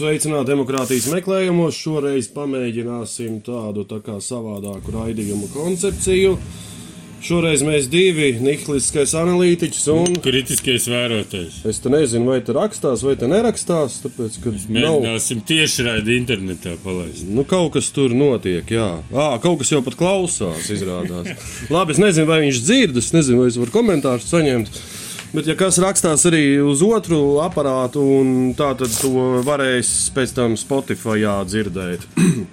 sveicināti demokrātijas meklējumos. Šoreiz pamēģināsim tādu tā kā savādāku raidījumu koncepciju. Šoreiz mēs divi - nihilistiskais analītiķis un Kritiskais vērotājs. es te nezinu, vai te rakstās vai te nerakstās. Tāpēc, ka nav, Mēģināsim tieši raidīt internetā palaist. nu, kaut kas tur notiek. Jā, à, kaut kas jau pat klausās, izrādās. Labi, es nezinu, vai viņš dzird, es nezinu, vai es varu komentārus saņemt. Bet, ja kas rakstās arī uz otru aparātu, tad to varēs pēc tam Spotify dzirdēt.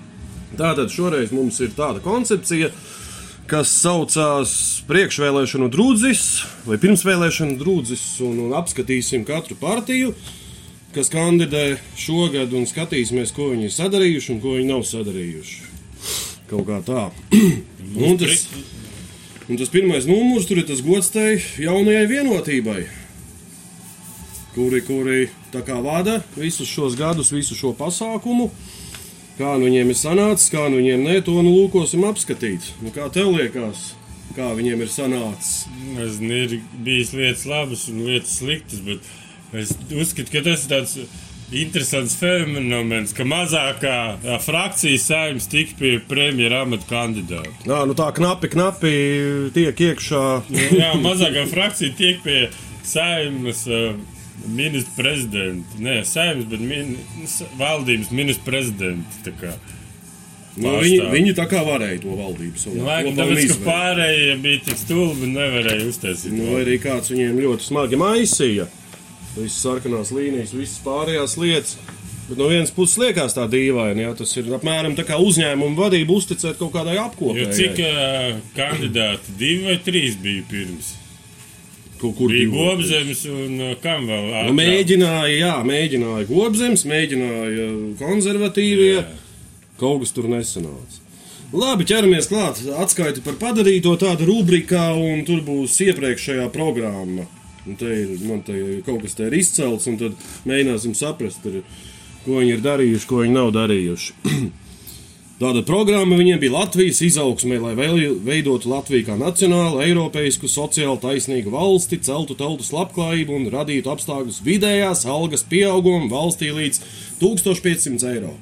Tātad šoreiz mums ir tāda koncepcija, kas saucās priekšvēlēšanu drūdzis vai pirmsvēlēšanu drūdzis, un, un apskatīsim katru partiju, kas kandidē šogad, un skatīsimies, ko viņi ir sadarījuši un ko viņi nav sadarījuši. Kaut kā tā. un, tas, un tas pirmais numurs tur ir tas gods tai jaunajai vienotībai, kuri, kuri tā kā vada visus šos gadus, visu šo pasākumu. Kā nu viņiem ir sanācis, kā nu viņiem nē, to nu lūkosim apskatīt. Nu, kā tev liekas, kā viņiem ir sanācis? Es nezinu, ir bijis lietas labas un lietas sliktas, bet es uzskatu, ka tas ir tāds interesants fenomens, ka mazākā frakcija saimnes tik pie premjera amata kandidāta. Nā, nu tā knapi, knapi tiek iekšā. Jā, mazākā frakcija tiek pie saimnes ministra prezidenta. Nē, saimnes, bet min, s- valdības ministra prezidenta. tā kā. Nu, viņi, viņi tā kā varēja to valdību savā Laikam, kopā un tāpēc, ka izveikt. pārējie bija tik stulbi, nevarēja uztaisīt. Nu, vai arī kāds viņiem ļoti smagi maisīja. Visas sarkanās līnijas, visas pārējās lietas. Bet no vienas puses liekas tā dīvaini, ja tas ir apmēram tā kā uzņēmuma vadība uzticēt kaut kādai Jo apkopēji. cik uh, kandidāti, divi vai trīs bija pirms? Kaut kur Bija. Gobzems un kam vēl? Nu, ātrāk? mēģināja, jā, mēģināja gobzems, mēģināja konservatīvie. Jā. Kaut kas tur nesanāca. Labi, ķeramies klāt. Atskaiti par padarīto tādu rubrikā, un tur būs iepriekšējā programma. Un te ir, man te ir kaut kas te ir izcelts, un tad mēģināsim saprast, ar, ko viņi ir darījuši, ko viņi nav darījuši. Tāda programma viņiem bija Latvijas izaugsmē, lai veidotu Latviju kā nacionālu, eiropeisku, sociāli taisnīgu valsti, celtu tautas labklājību un radītu apstākļus vidējās algas pieaugumam valstī līdz 1500 eiro.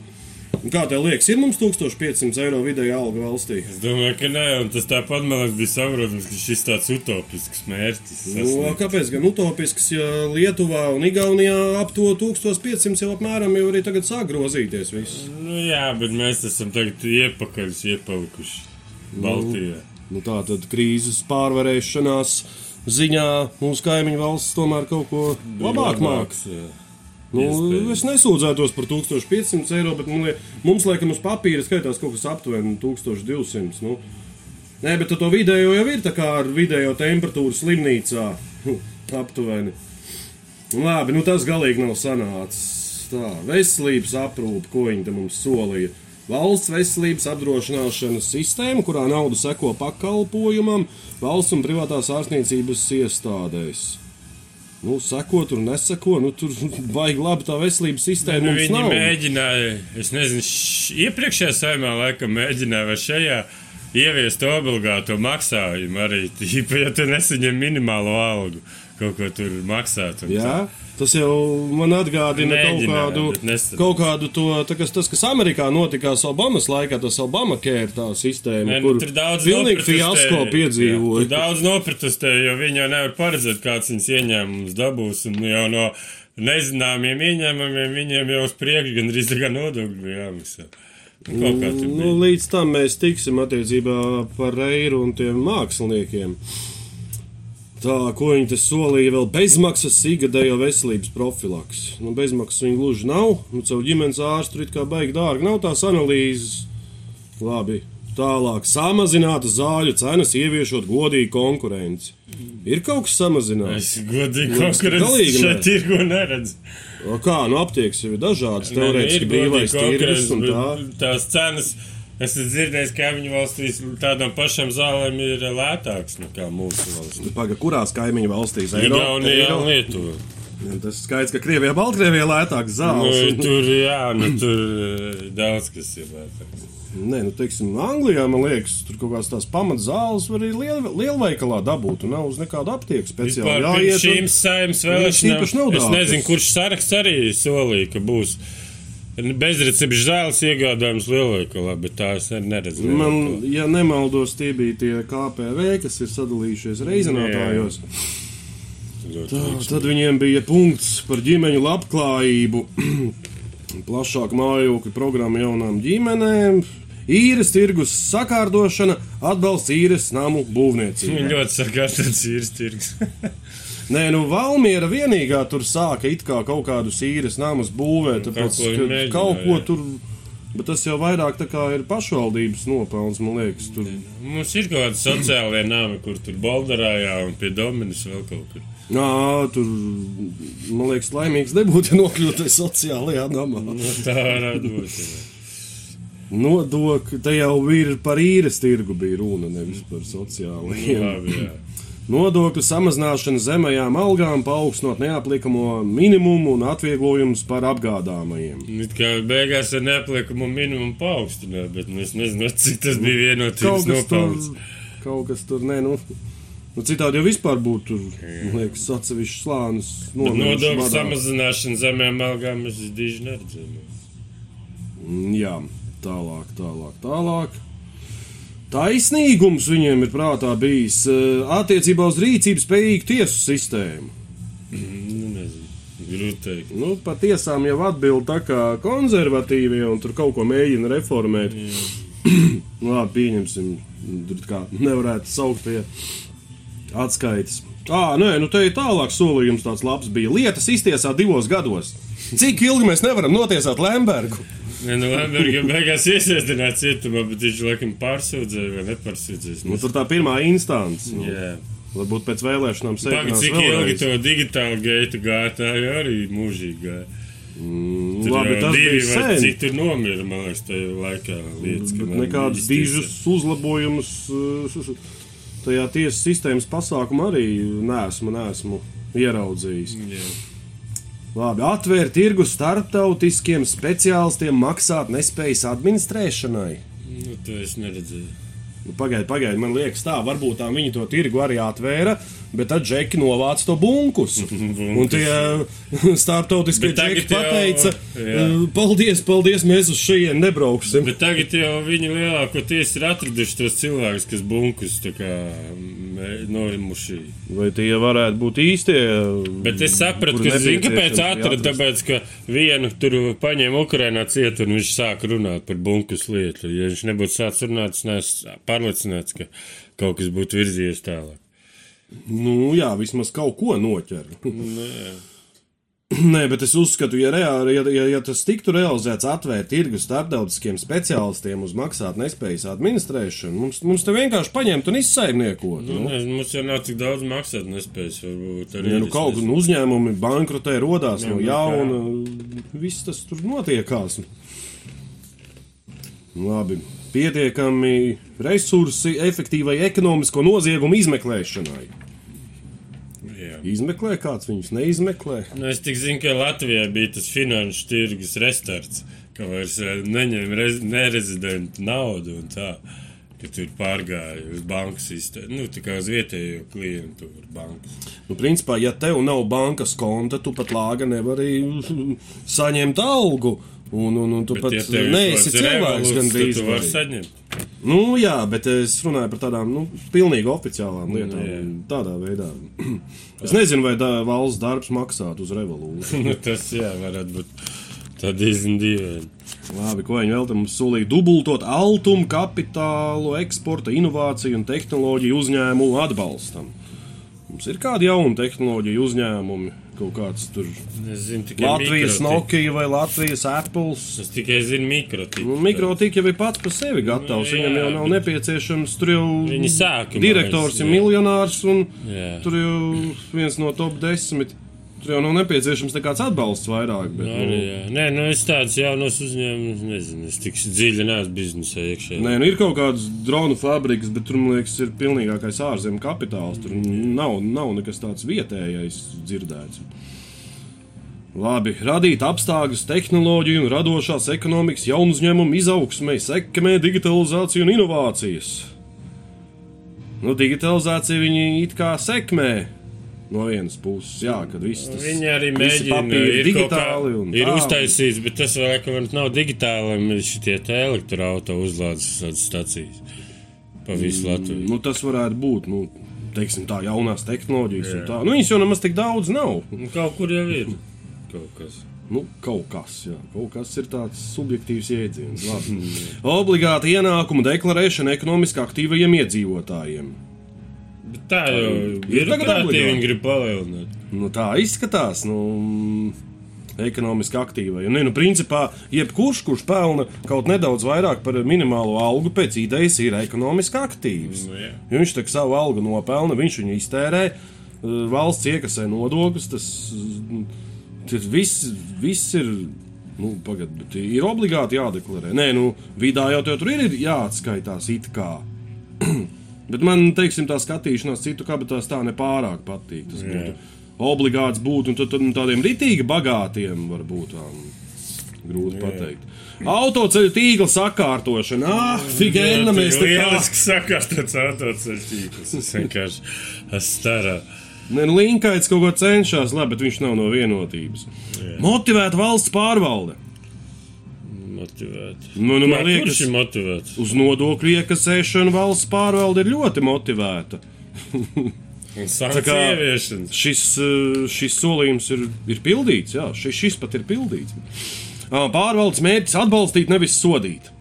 Un kā tev liekas, ir mums 1500 eiro vidēja alga valstī? Es domāju, ka nē, un tas tāpat man liekas, bija saprotams, ka šis tāds utopisks mērķis. Nu, sasniegt. kāpēc gan utopisks, ja Lietuvā un Igaunijā ap to 1500 jau apmēram jau arī tagad sāk grozīties viss? Nu, jā, bet mēs esam tagad iepakaļ, iepalikuši Baltijā. Nu, tā tad krīzes pārvarēšanās ziņā mūsu kaimiņu valsts tomēr kaut ko labāk māks. Nu, es nesūdzētos par 1500 eiro, bet liek, mums, laikam, uz papīra skaitās kaut kas aptuveni 1200. Nu. Nē, bet to vidējo jau ir tā kā ar vidējo temperatūru slimnīcā. aptuveni. Labi, nu tas galīgi nav sanācis. Tā, veselības aprūpe, ko viņi mums solīja. Valsts veselības apdrošināšanas sistēma, kurā nauda seko pakalpojumam, valsts un privātās ārstniecības iestādēs. Nu, seko tur, neseko, nu tur vajag labi tā veselības sistēma. Nu, viņi nav. mēģināja, es nezinu, iepriekšējā saimā laikam mēģināja vai šajā ieviest obligāto maksājumu arī, ja tu nesaņem minimālo algu, kaut ko tur maksāt. Jā, tas jau man atgādina kaut Mēģināja, kādu, kaut kādu to, kas, tas, kas Amerikā notikās Obamas laikā, tas Obama kēra tā sistēma, Nē, nu, kur tur daudz pilnīgi fiasko Jā, piedzīvoja. tur Daudz nopratestēja, jo viņi jau nevar paredzēt, kāds viņas ieņēmums dabūs. Un jau no nezināmiem ieņēmumiem viņiem jau uz priekšu gan drīz tā kā nodokļi bija jāmaksā. Nu, Kaut Nu, līdz tam mēs tiksim attiecībā par Reiru un tiem māksliniekiem. Tā, ko viņi te solīja, vēl bezmaksas ikgadējo veselības profilaks. Nu, bezmaksas viņi gluži nav. Nu, caur ģimenes ārstu it kā baigi dārgi. Nav tās analīzes. Labi. Tālāk, samazināta zāļu cenas, ieviešot godīgu konkurenci. Ir kaut kas samazināts. Es godīgi galīgi šeit tirgu neredzu. O Kā, nu, aptiekas jau ir dažādas, teorētiski brīvais tirgus un tā. Tās cenas, esmu dzirdējis, ka viņu valstīs tādām pašām zālēm ir lētākas nekā mūsu valstī. Paga, kurās kaimiņu valstīs? Igaunijā un Eiro- Lietuvā. Un Tas skaidrs, ka Krievijā, Baltkrievijā lētāks zāles. Nu, tur, jā, nu, tur eh, daudz kas ir lētāks. Nē, nu, teiksim, Anglijā, man liekas, tur kaut kādas tās pamatzāles var arī liel, lielveikalā dabūt. Un nav uz nekādu aptieku speciāli. Pirms šīm saimnes vēlēšanām. Es nezinu, kurš saraksts arī solīja, ka būs bezrecepšu zāles iegādājums lielveikalā, bet tā es ne- neredzu. Man, ja nemaldos, tie bija tie KPV, kas ir sadalījušies reizinātājos. Tā, tad viņiem bija punkts par ģimeņu labklājību, plašāka mājokļa programma jaunām ģimenēm, īres tirgus sakārdošana, atbalsts īres namu būvniecībai. ļoti sakārtots īres tirgs. Nē, nu Valmiera vienīgā tur sāka it kā kaut kādus īres namus būvēt, tāpēc, kaut ko mēģināja, kaut ko jā. tur. Bet tas jau vairāk ir pašvaldības nopelns, man liekas. Tur. Mums ir kaut kādi sociālie nami, kur tur Bolderājā un pie Dominas vēl kaut kur. Jā, tur, man liekas, laimīgs nebūtu ja nokļūt tajā sociālajā namā. Nu, tā varētu būt. Nodokļi, te jau ir par īres tirgu bija runa, nevis par sociālajiem. Labi, jā. Nodokļu samazināšana zemajām algām, paaugstinot neaplikamo minimumu un atvieglojumus par apgādāmajiem. It kā beigās ar neapliekumu minimumu paaugstināt, bet nu, es nezinu, cik tas bija Kaut vienotības nopelns. kaut kas tur, nē, nu, nu citādi jau vispār būtu, liekas, atsevišķs slānis. Nodokļu samazināšana zemēm algām mēs diži neredzējām. Mm, Jā, tālāk, tālāk, tālāk. Taisnīgums viņiem ir prātā bijis eh, attiecībā uz rīcības spējīgu tiesu sistēmu. Nu, nezinu. Grūti teikt. Nu, pat tiesām jau atbild tā kā konservatīvie un tur kaut ko mēģina reformēt. nu, labi, pieņemsim, tur kā nevarētu saukt pie atskaites. Ā, nē, nu te ir tālāk solījums tāds labs bija. Lietas iztiesā divos gados. Cik ilgi mēs nevaram notiesāt Lembergu? Nē, nu, Lemberga beigās iesaistīts cietumā, bet viņš laikam pārsūdzēja vai nepārsūdzēja. Nu, tur tā pirmā instance. Nu, Jā. varbūt pēc vēlēšanām sēžamās cik ilgi to digitālu gaitu gāja, tā jau arī mūžīgi gāja. Mm, Tur labi, tas divi bija sen. cik tur nomira, man liekas, tajā laikā lietas, ka īsti dižus uzlabojumus uh, tajā tiesas sistēmas pasākumā arī neesmu, neesmu ieraudzījis. Jā. Labi, atvērt tirgu starptautiskiem speciālistiem maksāt nespējas administrēšanai. Nu, to es neredzēju. Nu, Pagaidiet, pagaidiet, man liekas, tā varbūt tā viņi to tirgu arī atvēra, bet tad džeki novāca to bunkus. Un tie starptautiskie džeki jau- pateica, jā. "Uh, paldies, paldies, mēs uz šejienes nebrauksim. Bet tagad jau viņi lielākoties ir atraduši tos cilvēkus, kas bunkus tā kā mē- norimuši. Vai tie varētu būt īstie? Bet es sapratu, ka zinu, kāpēc atrast? tāpēc, ka vienu tur paņēma Ukrainā cietu un viņš sāka runāt par bunkus lietu. Ja viņš nebūtu sācis runāt, es neesmu pārliecināts, ka kaut kas būtu virzījies tālāk. Nu, jā, vismaz kaut ko noķer. Nē. Nē, bet es uzskatu, ja, reāli, ja, ja, ja tas tiktu realizēts atvērt tirgu starptautiskiem speciālistiem uz maksāt nespējas administrēšanu, mums, mums te vienkārši paņemt un izsaimniekot. Nu, Nu, nezinu, mums jau nav tik daudz maksāt nespējas. Ja nu kaut nezinu. kāda uzņēmuma bankrotē, rodās Jā, no nu, jauna, viss tas tur notiekās. Labi, pietiekami resursi efektīvai ekonomisko noziegumu izmeklēšanai. Izmeklē kāds viņus neizmeklē. Nu, es tik zinu, ka Latvijā bija tas finanšu tirgus restarts, ka vairs eh, neņem rez, nerezidentu naudu un tā. Ka tur pārgāja uz banku sistēmu, nu, tā kā uz vietējo klientu bankas. Nu, principā, ja tev nav bankas konta, tu pat lāga nevari saņemt algu. Un, un, un tu Bet, pat ja neesi cilvēks, gan drīz. tu vari saņemt. Nu, jā, bet es runāju par tādām nu, pilnīgi oficiālām lietām. jā. tādā veidā. Es nezinu, vai tā valsts darbs maksātu uz revolūciju. Nu, tas, jā, varētu būt diezgan dīvaini. Labi, ko viņi vēl mums solīja? Dubultot altumu, kapitālu, eksporta, inovāciju un tehnoloģiju uzņēmumu atbalstam. Mums ir kādi jauni tehnoloģiju uzņēmumi, kaut kāds tur Es zinu tikai Latvijas. Nokia vai Latvijas Apple. Es tikai zinu mikrotiku. Nu, Mikrotika jau ir pats par sevi gatavs. Nu, Viņam jā, jau nav nepieciešams. Tur jau Viņi sākumā direktors vairs, ir miljonārs un Jā. tur jau viens no top desmit. Tur jau nav nepieciešams nekāds atbalsts vairāk. Bet, Arī, nu, jā. Nē, nu es tādus jaunos uzņēmumus nezinu. Es tik dziļi neesmu biznesā iekšā. Nē, nu ir kaut kādas dronu fabrikas, bet tur, man liekas, ir pilnīgākais ārzemju kapitāls. Tur nav, nav nekas tāds vietējais dzirdēts. Labi, radīt apstākļus tehnoloģiju un radošās ekonomikas jaunu uzņēmumu izaugsmai, sekmē digitalizāciju un inovācijas. Nu, digitalizācija viņi it kā sekmē. No vienas puses, jā, kad viss tas Viņi arī mēģina digitāli un ir tā. uztaisīts, bet tas vēl laikam nav digitāli. Šitie elektroautorāta uzlādes stacijas pa visu Latviju. Nu, tas varētu būt, nu, teiksim, tā jaunās tehnoloģijas tā. Nu, viņas jau nemaz tik daudz nav. Nu, Kaut kur jau ir kaut kas. Nu, kaut kas, jā, kaut kas ir tāds subjektīvs jēdziens. Labi. Obligāti ienākumu deklarēšana ekonomiski aktīvajiem iedzīvotājiem. Bet tā jau Ir obligāti. viņi grib palielināt. Nu, tā izskatās. Nu, Ekonomiski aktīvai. Nē, nu, principā, jebkurš, kurš pelna kaut nedaudz vairāk par minimālo algu, pēc idejas ir ekonomiski aktīvs. Nu, jā. Ja viņš tā savu algu nopelna, viņš viņu iztērē, eh, valsts iekasē nodokļus. Tas, mm, tas viss, viss ir. Nu, pagad, ir obligāti jādeklarē. Nē, nu, vidā jau tur ir jāatskaitās it kā. Bet man, teiksim, tā skatīšanās citu kabatās tā nepārāk patīk. Tas būtu obligāts būt, un tad, tad nu, tādiem ritīgi bagātiem var būt nu, grūti pateikt. Autoceļu tīkla sakārtošana. Ah, figēna mēs te kā. Lieliski sakās tāds autoceļš tīkls. Es vienkārši esmu starā. Nē, nu, Linkaits kaut ko cenšas, labi, bet viņš nav no vienotības. Motivēta valsts pārvalde. Motivēti. Nu, nu, man Kurš liekas, ir motivēts? uz nodokļu iekasēšanu valsts pārvalde ir ļoti motivēta. Kā-. Šis, eh, šis solījums ir, ir pildīts, jā, šis, šis pat ir pildīts. Pārvaldes mērķis atbalstīt, nevis sodīt.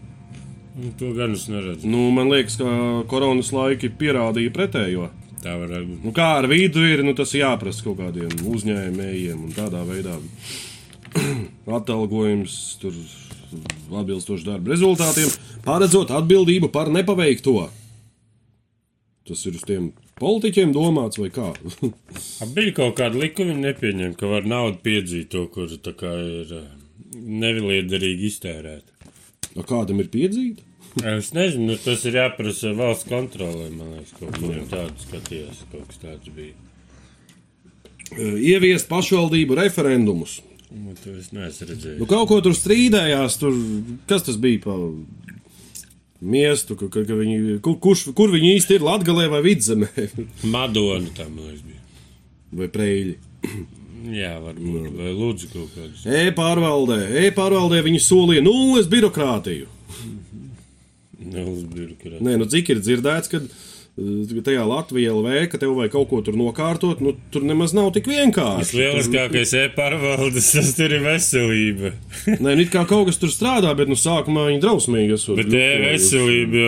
Nu, To gan es neredzu. Nu, man liekas, ka koronas laiki pierādīja pretējo. Tā varētu būt. Nu, kā ar vidu ir, nu, tas jāprasa kaut kādiem uzņēmējiem un tādā veidā atalgojums tur atbilstoši darba rezultātiem, paredzot atbildību par nepaveikto. Tas ir uz tiem politiķiem domāts vai kā? Bija kaut kāda likuma, viņi nepieņem, ka var naudu piedzīt to, kur ir eh, nevienlīdzīgi iztērēta. A Kādam ir piedzīta? Es nezinu, nu, tas ir jāprasa valsts kontrolē. Man liekas, kaut kas tāds skatījās, kaut kas tāds bija. Ieviest pašvaldību referendumus. Nu, to es neesmu redzējis. Nu, kaut ko tur strīdējās, tur, kas tas bija pa miestu, ka, ka, ka viņi, kur, kurš, kur viņi īsti ir Latgalē vai Vidzemē Madona tam man liekas bija. vai Preļi. Jā, varbūt. Vai lūdzu kaut kādus. E-pārvaldē, e-pārvaldē viņi solīja nulles birokrātiju. Neuzbirokrāt. Nē, nu cik ir dzirdēts, kad eh, tajā Latvijā LV, ka tev vajag kaut ko tur nokārtot, nu tur nemaz nav tik vienkārši. Lieliskākais e-pārvaldes, tas tur ir veselība. Nē, nu kā kaut kas tur strādā, bet nu sākumā viņi drausmīgi esot. Bet e-veselība,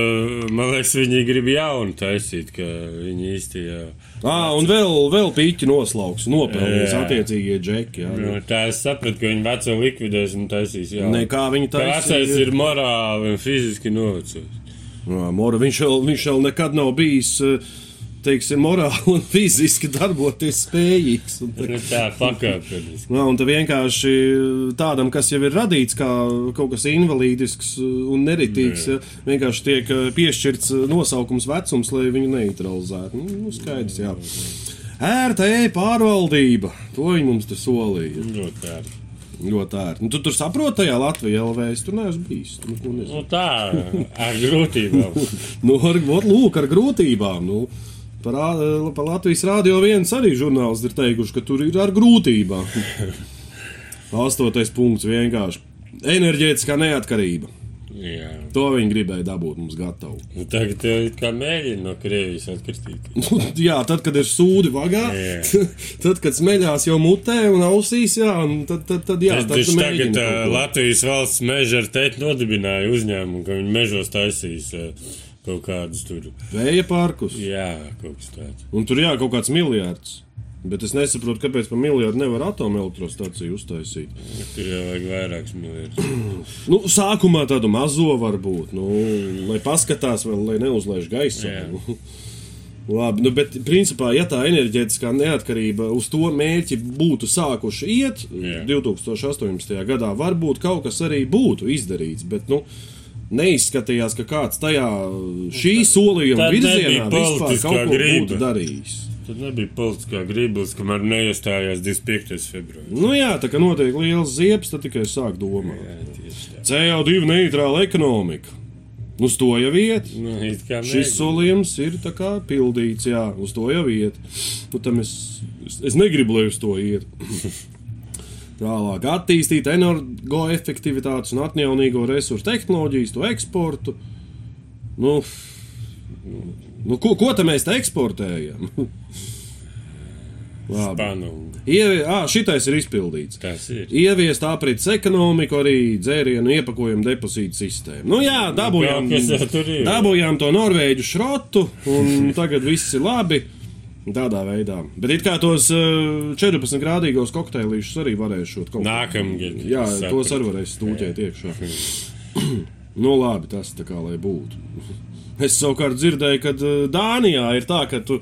man liekas, viņi grib jaunu taisīt, ka viņi īsti jau. Ā, un vēl, vēl pīķi noslauks, nopelnījis Jā. attiecīgie džeki. Jā, Nu, tā es sapratu, ka viņi veco likvidēs un taisīs jau. Nē, kā viņi Tā vecais ir morāli un fiziski novecojis. Jā, Mora, viņš, vēl, viņš vēl nekad nav bijis, eh, teiksim, morāli un fiziski darboties spējīgs. Un, Nu, tā pakāpeniski. Jā, un tā vienkārši tādam, kas jau ir radīts kā kaut kas invalīdisks un neritīgs, ja, vienkārši tiek eh, piešķirts eh, nosaukums vecums, lai viņu neutralizētu. Nu, nu, skaidrs, jā. Ērta e-pārvaldība. To viņi mums te solīja. Ļoti ērti. Ļoti ērti. Nu, tu tur saproti, tajā Latvijā LV. Es tur neesmu bijis. Tu nezini. Nu, tā, ar grūtībām. Nu, ar, lūk, ar grūtībām. Nu, par, par Latvijas rādio viens arī žurnālisti ir teikuši, ka tur ir ar grūtībām. Astotais punkts vienkārši. Enerģētiskā neatkarība. Jā. To viņi gribēja dabūt mums gatavu. Nu, tagad jau it kā mēģina no Krievijas atkristīt. jā, tad, kad ir sūdi vagā, tad, kad smeļās jau mutē un ausīs, jā, un tad, tad, tad jā, tad taču tu tagad uh. Latvijas valsts meža ar teikt nodibināja uzņēmumu, ka viņi mežos taisīs uh, kaut kādus tur. Vēja parkus. Jā, kaut kas tāds. Un tur jā, kaut kāds miljards. Bet es nesaprotu, kāpēc par miljardu nevar atomelektrostaciju uztaisīt. Tur jau vajag vairākus miljardus. Nu, sākumā tādu mazo varbūt, nu, lai paskatās, vēl, lai neuzlaiž gaisā. Nu. Labi, nu, bet principā, ja tā enerģētiskā neatkarība uz to mērķi būtu sākuši iet Jā. 2018. gadā, varbūt kaut kas arī būtu izdarīts. Bet, nu, Neizskatījās, ka kāds tajā šī solījuma Tad virzienā vispār kaut ko griba. būtu darījis. Tad nebija politiskā gribas, kamēr neiestājās 25. februāris. Nu jā, tā kā notiek liels ziepes, tad tikai sāk domāt. Jā, tieši tā. CO2 neitrāla ekonomika. Uz to jau iet. Nu, kā Šis solījums ir pildīts, jā, uz to jau iet. Nu, tam es, es, es negribu, lai uz to iet. Tālāk attīstīt energoefektivitātes un atjaunīgo resursu tehnoloģijas, to eksportu. Nu, nu, ko, ko tam mēs te eksportējam? Šitais ir izpildīts. Tas ir. Ieviest aprits ekonomiku, arī dzērienu iepakojumu depozītu sistēmu. Nu jā, dabūjām, jau tur ir. dabūjām to norvēģu šrotu, un tagad viss ir labi. Tādā veidā. Bet it kā tos uh, 14 grādīgos kokteilīšus arī varēs šot kaut kā. Nākamgad. Jā, Sapratu. tos arī varēs stūķēt iekšā. nu labi, tas tā kā lai būtu. Es savukārt dzirdēju, ka uh, Dānijā ir tā, ka tu,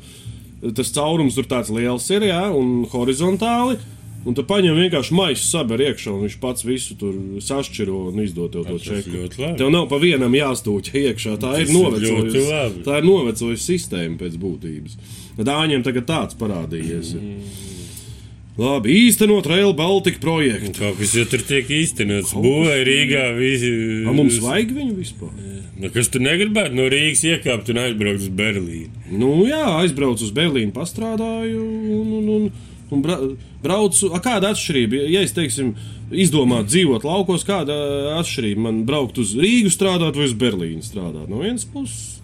tas caurums tur tāds liels ir, jā, un horizontāli. Un tu paņem vienkārši maisu saber iekšā, un viņš pats visu tur sašķiro un izdod tev to čeku. Tev nav pa vienam jāstūķa iekšā. Tā ir Tas ir novecojusi. Tā ir novecojusi sistēma pēc būtības. Dāņiem tagad tāds parādījies. ir. Labi, īstenot Rail Baltica projektu. Kaut kas jau tur tiek īstenots. Būvēja Rīgā. Visi, A, mums vajag viņu vispār? Nu, kas tu negribētu no Rīgas iekāpt un aizbraukt uz Berlīnu? Nu, jā, aizbraucu uz Berlīnu, pastrādāju un, un, un, un bra braucu. A, kāda atšķirība? Ja es teiksim, izdomātu dzīvot laukos, kāda atšķirība man braukt uz Rīgu strādāt vai uz Berlīnu strādāt? No vienas puses,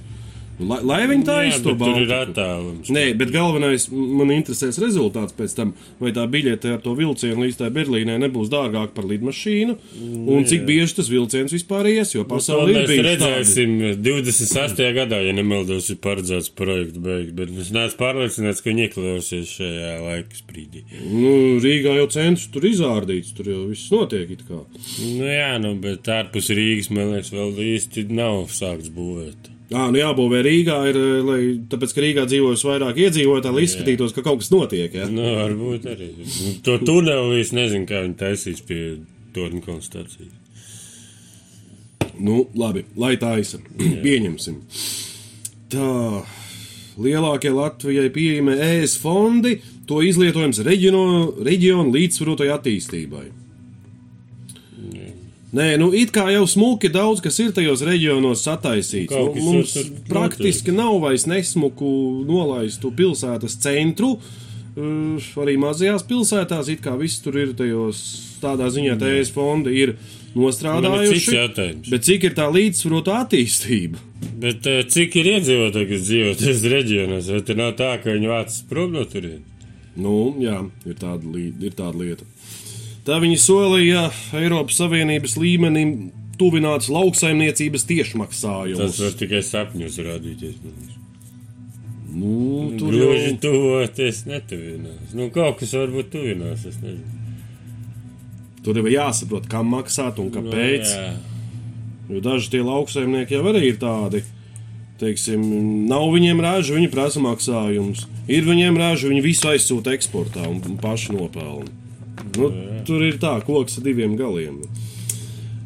lai, lai viņi tā bet tur ir attālums. Nē, bet galvenais man interesēs rezultāts pēc tam, vai tā biļete ar to vilcienu līdz tai Berlīnai nebūs dārgāka par lidmašīnu, un cik bieži tas vilciens vispār ies, jo To pasaulē ir mēs bijis tādi. redzēsim 26. gadā, ja nemaldos, ir paredzēts projekts beigt, bet es neesmu pārliecināts, ka viņi iekļausies šajā laika sprīdī. Nu, Rīgā jau centrs tur izrādīts, tur jau viss notiek. it kā. Nu jā, nu, bet ārpus Rīgas, man liekas, vēl īsti nav sākts būvēt. Jā, nu jābūvē Rīgā, ir, eh, lai, tāpēc, ka Rīgā dzīvojas vairāk iedzīvotāji, lai izskatītos, ka kaut kas notiek. Ja? Nu, varbūt arī. Nu, To tuneli es nezinu, kā viņi taisīs pie torņa konstatācijas. Nu, labi, lai tā izsaka. Pieņemsim. Tā. Lielākie Latvijai pieejamie ES fondi, to izlietojums reģiono, reģionu līdzsvarotai attīstībai. Nē, nu it kā jau smuki daudz, kas ir tajos reģionos sataisīts. Nu, mums tur praktiski nav vairs nesmuku nolaistu pilsētas centru. Uh, Arī mazajās pilsētās it kā viss tur ir tajos tādā ziņā, ka ES fondi ir ir nostrādājuši. jautājums. Bet cik ir tā līdzsvarota attīstība? Bet eh, cik ir iedzīvotāji, kas dzīvo tajos reģionos? Vai tur nav tā, ka viņi vācas prom no turienes? Nu, jā, ir tāda, ir tāda lieta. Tā viņi solīja Eiropas Savienības līmenim tuvināts lauksaimniecības Tas tiešmaksājumus. var tikai sapņos rādīties. Nu, tur jau tuvoties netuvinās. Nu, kaut kas varbūt tuvinās, es nezinu. tur ir jāsaprot, kam maksāt un kāpēc. Nu, jā. Jo daži tie lauksaimnieki jau arī ir tādi. Teiksim, nav viņiem raža, viņi prasa maksājumus. Ir viņiem raža, viņi visu aizsūta eksportā un un paši nopelna. Nu, tur ir tā, koks ar diviem galiem.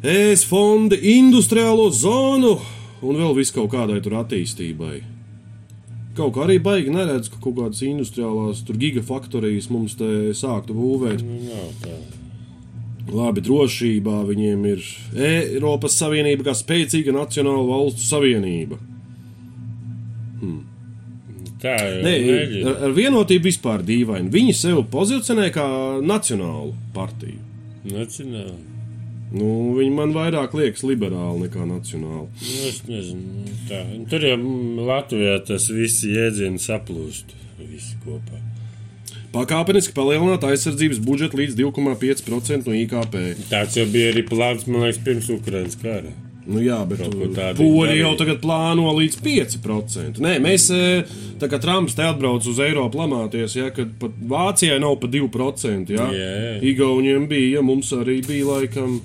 ES fondi, industriālo zonu un vēl viss kaut kādai tur attīstībai. Kaut kā arī baigi neredz, ka kaut kādas industriālās tur gigafaktorijas mums te sāktu būvēt. Nu, nav tā. Labi, drošībā viņiem ir Eiropas Savienība kā spēcīga nacionāla valstu savienība. Tā jau Nē, mēģina. ar, ar vienotību vispār dīvaini. Viņi sevi pozicionē kā nacionālu partiju. Nacionāli. Nu, viņi man vairāk liekas liberāli nekā nacionāli. Nu, es nezinu. nu, Tā. Tur jau Latvijā tas viss jēdzieni saplūst. Visi kopā. Pakāpeniski palielināt aizsardzības budžetu līdz 2,5% no IKP. Tāds jau bija arī plāns, man liekas, pirms Ukraiņas kara. Nu, jā, bet poļi jau tagad plāno līdz 5%. Nē, mēs, e, tā kā Trumps te atbrauc uz Eiropu lamāties, ja, kad pat Vācijai nav pa 2%. Ja. Jā. Igauniem bija, ja mums arī bija laikam,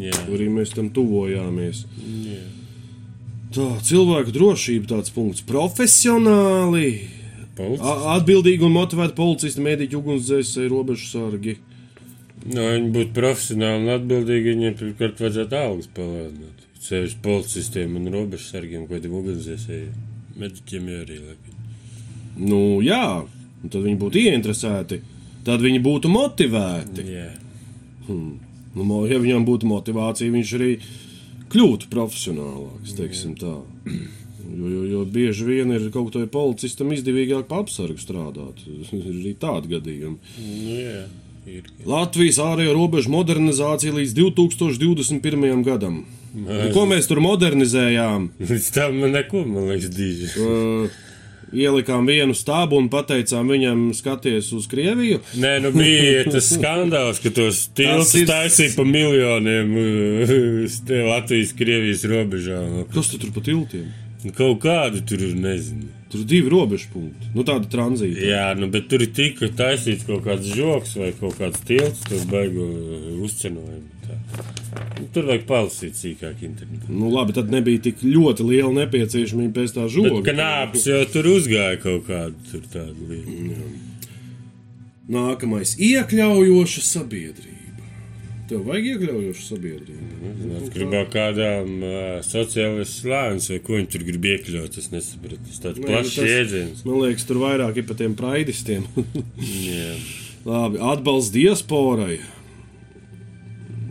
Jā. arī mēs tam tuvojāmies. Jā. Tā cilvēku drošība tāds punkts. Profesionāli, atbildīgi un motivēti policisti, mediķi, ugunsdzēsēji, robežsargi. No, viņi būtu profesionāli un atbildīgi. Viņiem pirmkārt vajadzētu algas palēnāt. Sevišķi policistiem un robežsargiem, ko tie ugunsdzēsēji. Mediķiem jau arī labi. Nu, jā, Un tad viņi būtu ieinteresēti, tad viņi būtu motivēti. Jā. Nu, mo- ja viņam būtu motivācija, viņš arī kļūtu profesionālāks, teiksim tā. Jo, jo, jo bieži vien ir kaut kādam policistam izdevīgāk pa apsargu strādāt. Ir arī tādi gadījumi. Nu, jā. Ir. Latvijas ārējo robežu modernizācija līdz 2021. gadam. Nu, ko mēs tur modernizējām? Līdz tam neko, man liekas, dīži. Uh, ielikām vienu stābu un pateicām viņam, skaties uz Krieviju. Nē, nu bija tas skandāls, ka tos tiltus ir- taisīja pa miljoniem Latvijas-Krievijas robežām. Kas tu tur pa tiltiem? Kaut kādu tur ir, nezinu. Tur ir divi robežu punkti. Nu, tāda tranzīta. Jā, nu, bet tur ir tika taisīts kaut kāds joks vai kaut kāds tilts, tur beigu uzcenojumu. Nu, Tur vajag palasīt sīkāk internetu. Nu, labi, tad nebija tik ļoti liela nepieciešamība pēc tā Bet žoga. kanāps jau tur uzgāja kaut kādu tādu lietu. Nākamais - iekļaujoša sabiedrība. Tev vajag iekļaujošu sabiedrību. Es gribēju kādām uh, sociālajām slāņiem, vai ko viņi tur grib iekļaut. Es nesapratu. Tas tāds Nē, nu, plašs tas- jēdziens. Man liekas, tur vairāk ir par tiem praidistiem. Jā. Labi, atbalsts diasporai.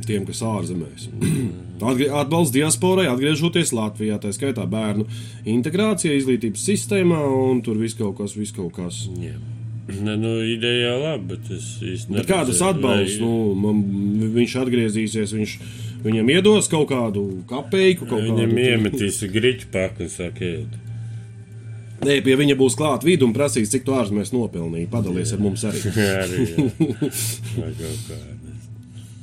Tiem, kas ārzemēs. Atbalsts diasporai, atgriežoties Latvijā, tā skaitā bērnu integrācija izglītības sistēmā, un tur viss kaut kas, viss kaut kas. Jā. Ne, nu, ideja jau labi, bet es Bet kādas atbalsts? vai- Nu, man, viņš atgriezīsies, viņš viņam iedos kaut kādu kapeiku, kaut Viņam kādu iemetīs grīķu paku un saka, ej. Nē, pie viņa būs klāta vidu un prasīs, cik tu ārzemēs nopelnīji. Padalies ar mums arī. Jā, arī. jā. Vai kaut kā.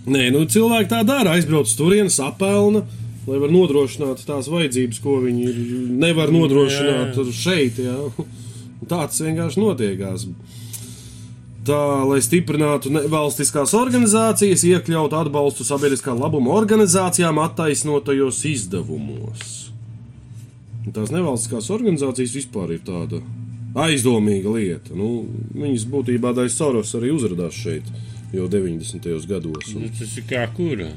Nē, nu, cilvēki tā dara. Aizbrauc uz turieni, sapelna, lai var nodrošināt tās vajadzības, ko viņi nevar nodrošināt Jā. šeit. Jā. Tāds vienkārši notiekās. Tā, lai stiprinātu nevalstiskās organizācijas, iekļautu atbalstu sabiedriskā labuma organizācijām attaisnotajos izdevumos. Tās nevalstiskās organizācijas vispār ir tāda aizdomīga lieta. Nu, viņas būtībā Daisa Soros arī uzrādījās šeit jau 90. gados. Un, Nu, tas ir kā kura.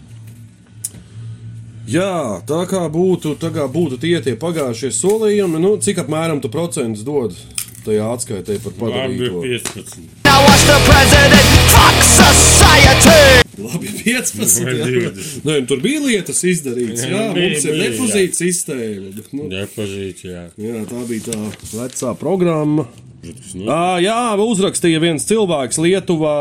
jā, tā kā būtu, tā kā būtu tie, tie pagājušie solījumi, nu, cik apmēram tu procentus dod tajā atskaitē par Labi, padarīto? 15. Fuck society. Labi, 15. Vai Jā. 20. Nē, nu, tur bija lietas izdarītas. Jā, Jā, bija, mums ir sistēma. Bet, nu, Depozīts, jā. jā, tā bija tā vecā programma. Protams, nu, jā, uzrakstīja viens cilvēks Lietuvā,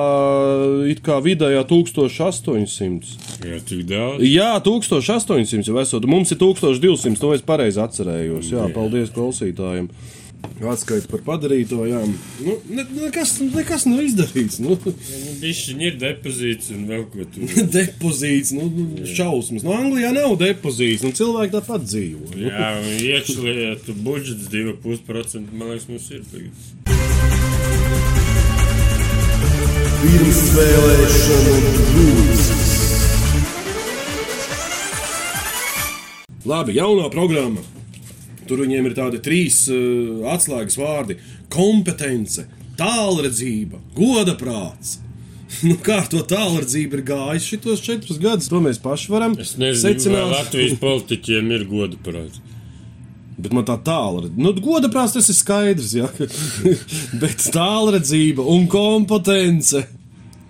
it kā vidējā 1800. jā, tik daudz. Jā, 1800 jau esot. Mums ir 1200, to es pareizi atcerējos. Jā, paldies klausītājiem. Atskaita par padarīto. Jā, nu, ne, nekas, nekas nav izdarīts. Nu, Bišķiņi ir depozīts un vēl ko tur. depozīts, nu, nu, šausmas. No Anglijā nav depozīts, nu, cilvēki tāpat dzīvo. Nu. Jā, un iekšlietu budžets 2,5% man liekas mums ir. tagad. Pirmsvēlēšanu grūts. Labi, jaunā programma. Tur viņiem ir tādi trīs uh, atslēgas vārdi - kompetence, tālredzība, goda prāts. Nu, kā ar to tālredzību ir gājis šitos četrus gadus? To mēs paši varam Es nezinu, vai secināt. Latvijas politiķiem ir goda prāts. Bet man tā tālredzība, nu, goda prāts tas ir skaidrs, jā. Bet tālredzība un kompetence.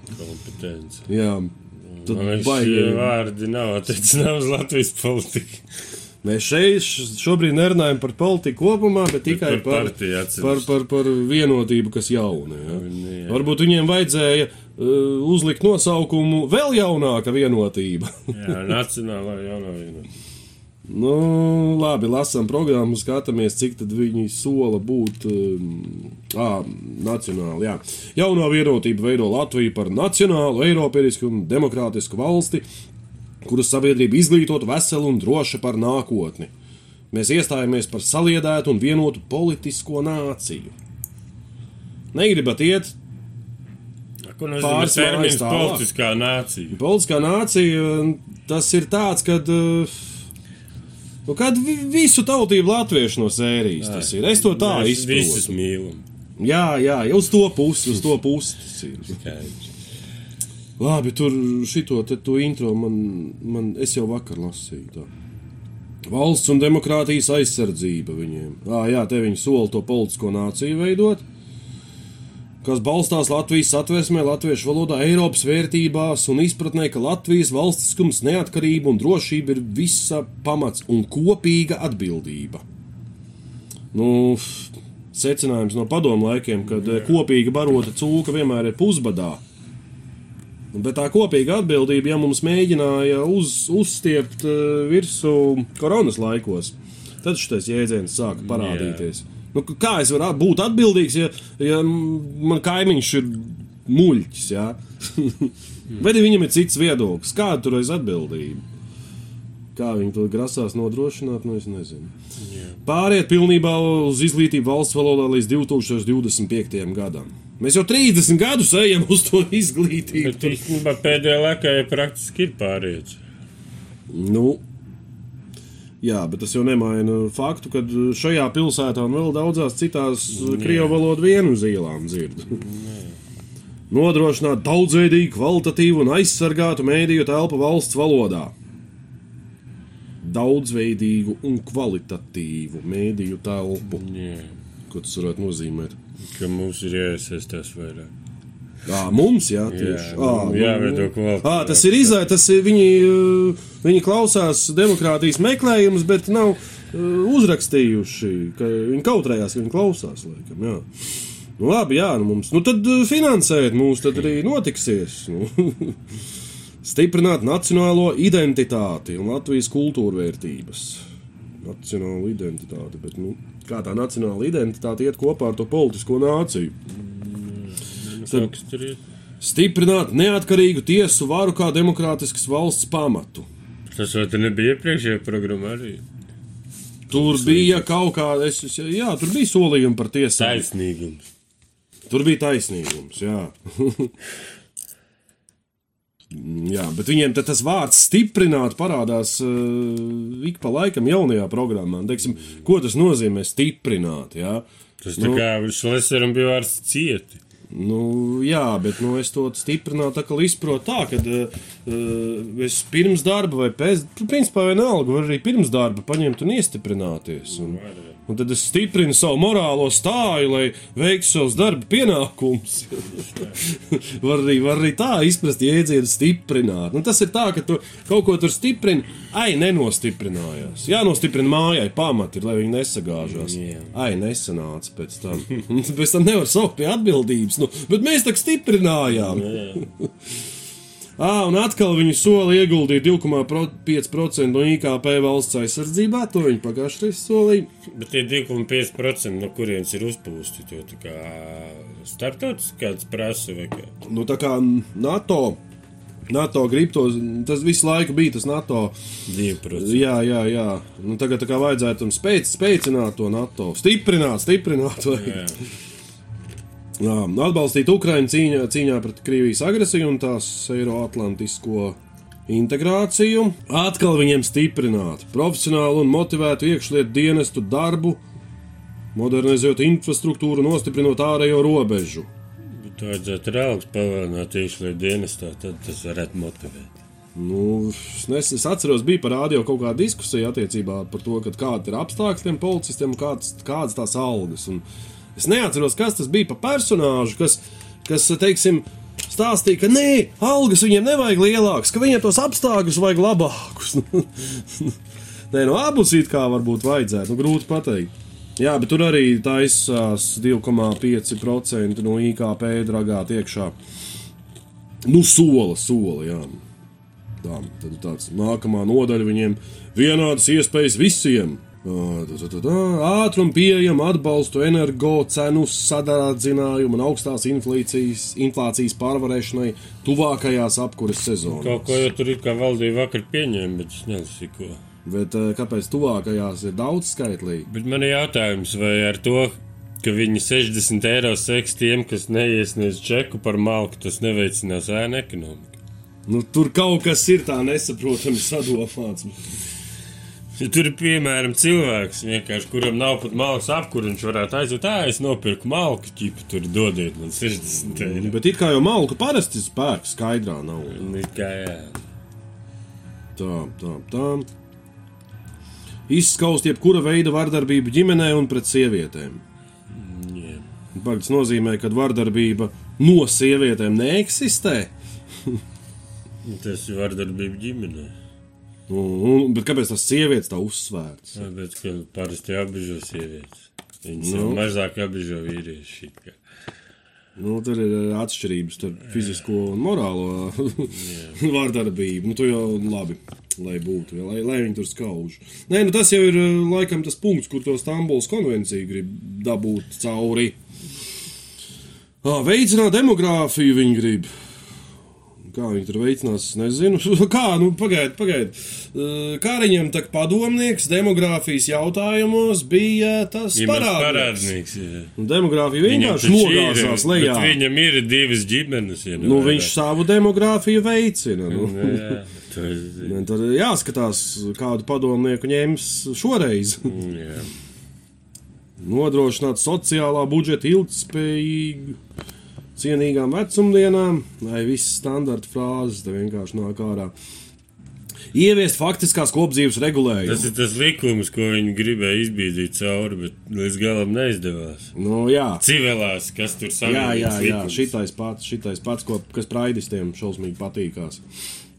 Kompetence. Jā, tad Man šie vārdi nav attiecināmi uz Latvijas politiku. Mēs šeit šobrīd nerunājam par politiku kopumā, bet tikai par par, atsevišķi. par, par, par vienotību, kas jauna. Ja? Jā. Varbūt viņiem vajadzēja uh, uzlikt nosaukumu vēl jaunāka vienotība. Jā, nacionālā jaunā vienotība. nu, labi, lasām programmu, skatāmies, cik tad viņi sola būt um, ā, nacionāli. Jā. Jaunā vienotība veido Latviju par nacionālu, eiropeisku un demokrātisku valsti, kuras sabiedrība izglītota, vesela un droša par nākotni. Mēs iestājāmies par saliedētu un vienotu politisko nāciju. Negribat iet Ko nozīmē termins politiskā nācija? Politiskā nācija tas ir tāds, kad. uh, Nu, kad vi- visu tautību latviešu no sērijas tas ir. Es to tā Mēs visus. Jā, jā, jā, uz to pusi, uz to pusi tas ir. Skaidrs. Labi, tur šito te intro man, man es jau vakar lasīju. Tā. Valsts un demokrātijas aizsardzība viņiem. À, jā, te viņi sola to politisko nāciju veidot. kas balstās Latvijas satversmē, latviešu valodā, Eiropas vērtībās un izpratnē, ka Latvijas valstiskums, neatkarība un drošība ir visa pamats un kopīga atbildība. Nu, secinājums no padomu laikiem, kad eh, kopīga barota cūka vienmēr ir pusbadā. Bet tā kopīga atbildība, ja mums mēģināja uz, uzstiept uh, virsū koronas laikos, tad šis jēdziens sāka parādīties. Nu, kā es varu būt atbildīgs, ja, ja man kaimiņš ir muļķis? Ja? Vai viņam ir cits viedoklis? Kāda tur ir atbildība? Kā viņi to grasās nodrošināt, nu es nezinu. Pāriet pilnībā uz izglītību valsts valodā līdz 2025. gadam. Mēs jau 30 gadus ejam uz to izglītību. Bet īstenībā pēdējā laikā jau praktiski ir pārējais. Nu, jā, bet tas jau nemaina faktu, ka šajā pilsētā un vēl daudzās citās krievu valodu vienu uz ielām dzird. Nodrošināt daudzveidīgu, kvalitatīvu un aizsargātu mēdīju telpu valsts valodā. Daudzveidīgu un kvalitatīvu mēdīju telpu. Jā. Ko tas varētu nozīmēt? Ka mums ir jāiesaistās vairāk. Jā, mums, jā, tieši Jā, nu, jāveido kvalitāte. À, tas ir izaicinājums, viņi, viņi klausās demokrātijas meklējumus, bet nav uh, uzrakstījuši, ka viņi kautrējās, ka viņi klausās. Laikam, jā. nu, labi, jā, nu, mums, nu tad finansējiet mūs, tad arī notiksies. Nu. Stiprināt nacionālo identitāti un Latvijas kultūrvērtības. Nacionāla identitāte, bet nu, kā tā nacionāla identitāte iet kopā ar to politisko nāciju? Tur iet. Stiprināt neatkarīgu tiesu varu kā demokrātiskas valsts pamatu. Tas te nebija iepriekšējā programmā arī? Tur bija kaut kāda, jā, tur bija solījumi par tiesām. Taisnīgums. Tur bija taisnīgums, jā. jā, bet viņiem tas vārds stiprināt parādās uh, ik pa laikam jaunajā programmā. Teiksim, ko tas nozīmē stiprināt? Jā? Tas tā kā Šleseram bija vārds cieti. Nu, jā, bet nu, es to stiprinātu, tā izprotu tā, ka uh, es pirms darba vai pēc, principā vienalga, var arī pirms darba paņemt un iestiprināties. Un, un tad es stiprinu savu morālo stāju, lai veiktu savus darba pienākumus. var, arī, var arī tā izprast jēdzienu stiprināt. Nu, tas ir tā, ka tu kaut ko tur stiprini, ai, nenostiprinājās. Jā, nostiprina mājai pamati, lai viņi nesagāžās. Jā. Ai, nesanāca pēc tam. Pēc tam nevar saukt pie atbildības. Nu, bet mēs tā stiprinājām. À, un atkal viņi soli ieguldīja 2,5% no IKP valsts aizsardzībā. To viņi pagājušajā reizē solīja. Bet tie 2,5% no kurienes ir uzpūsti, to tā kā starptautisks kāds prasa vai kā. Nu, tā kā NATO. NATO grib to, tas visu laiku bija tas NATO. 2%. Jā, jā, jā. Nu, tagad tā kā vajadzētu spēc, spēcināt to NATO, stiprināt, stiprināt. Atbalstīt Ukraiņu cīņā, cīņā pret Krievijas agresiju un tās Eiroatlantisko integrāciju. Atkal viņiem stiprināt profesionālu un motivētu iekšlietu dienestu darbu, modernizējot infrastruktūru, nostiprinot ārējo robežu. Bet vajadzētu raugs palēnāt iekšlietu dienestā, tad tas varētu motivēt. Nu, es, es atceros, bija par rādio kaut kāda diskusija attiecībā par to, kāda ir apstākļi tiem policistiem un kādas, tās algas. Un es neatceros, kas tas bija par personāžu, kas, kas teiksim, stāstīja, ka nē, algas viņiem nevajag lielākas, ka viņiem tos apstākļus vajag labākus. nē, no abus it kā varbūt vajadzētu, nu, grūti pateikt. Jā, bet tur arī taisās 2,5% no IKP dragāt iekšā. Nu, sola, sola, jā. Tā, tad tāds nākamā nodaļa viņiem - vienādas iespējas visiem. Ātrumu, pieejamu atbalstu, energo cenu sadārdzinājumu un augstās inflācijas, inflācijas pārvarēšanai tuvākajās apkures sezonās. Kaut ko jau tur ir kā valdība vakar pieņēma, bet es nezinu, ko. Bet kāpēc tuvākajās ir daudz skaitlīgi? Bet man ir jautājums, vai ar to, ka viņi 60 eiro seks tiem, kas neiesniedz čeku par malku, tas neveicinās ēnu ekonomiku. Nu, tur kaut kas ir tā nesaprotami sadomāts. Ja tur ir piemēram cilvēks, vienkārši, kuram nav pat malkas apkūra, viņš varētu aiziet, tā es nopirku malku, ķipu, tur dodiet man 60 eiro. Bet it kā jau malka parasti spēks skaidrā nav. Nu, kā jā. Tā, tā, tā. Izskaust jebkura veida vardarbību ģimenē un pret sievietēm. jā. pagaid, tas nozīmē, ka vardarbība no sievietēm neeksistē. Tas ir vardarbība ģimenē. Un, un, bet kāpēc tas sievietes tā uzsvērts? Tāpēc, ka parasti apbežo sievietes. Viņas Nu. nu. mazāk apbežo vīrieši. Nu, tur ir eh, atšķirības starp fizisko un morālo vārdarbību. Nu, tu jau labi, lai būtu, lai, lai viņi tur skauž. Nē, nu, tas jau ir eh, laikam tas punkts, kur to Stambulas konvenciju grib dabūt cauri. Ah, veicināt demogrāfiju viņi grib. Kā viņi tur veicinās, es nezinu. Kā, nu, pagaidiet, pagaidiet. Uh, Kāriņam, tā padomnieks demogrāfijas jautājumos bija tas Ģimenes parādnieks. parādnieks. jā. Un Demogrāfija vienkārši nogāzās lejā. Viņam ir divas ģimenes. Ja Nu, viņš savu demogrāfiju veicina. Nu. Nu, jā, ir. Un Tad jāskatās, kādu padomnieku ņems šoreiz. Jā. Nodrošināt sociālā budžeta ilgspējīgu, cienīgām vecumdienām, vai visas standarta frāzes te vienkārši nāk ārā. Ieviest faktiskās kopdzīves Tas regulējumu. ir tas likums, ko viņi gribēja izbīdīt cauri, bet līdz galam neizdevās. Nu, jā, Civilās, kas tur jā, savienojas. jā, jā. Šitais pats, šitais pats ko, kas praidistiem šausmīgi patīkās.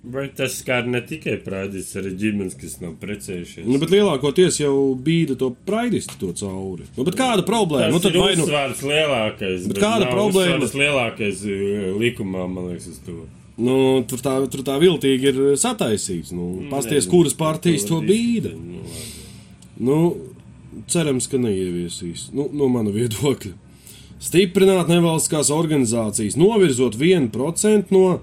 Bet tas skar ne tikai prādīs, arī ģimenes, kas nav precējušies. Nu, bet lielākoties jau bīda to praidistu to cauri. Nu, bet kāda problēma? Tas Nu, tad ir vai nu uzsvārds lielākais. Bet kāda problēma? Tas lielākais uh, likumā, man liekas, uz to. Nu, tur, tā, tur tā viltīgi ir sataisīts. Nu, Pasties, Nezinu, kuras partijas to bīda. nu. Nu, cerams, ka neieviesīs. Nu, no mana viedokļa. Stiprināt nevalstiskās organizācijas, novirzot 1% no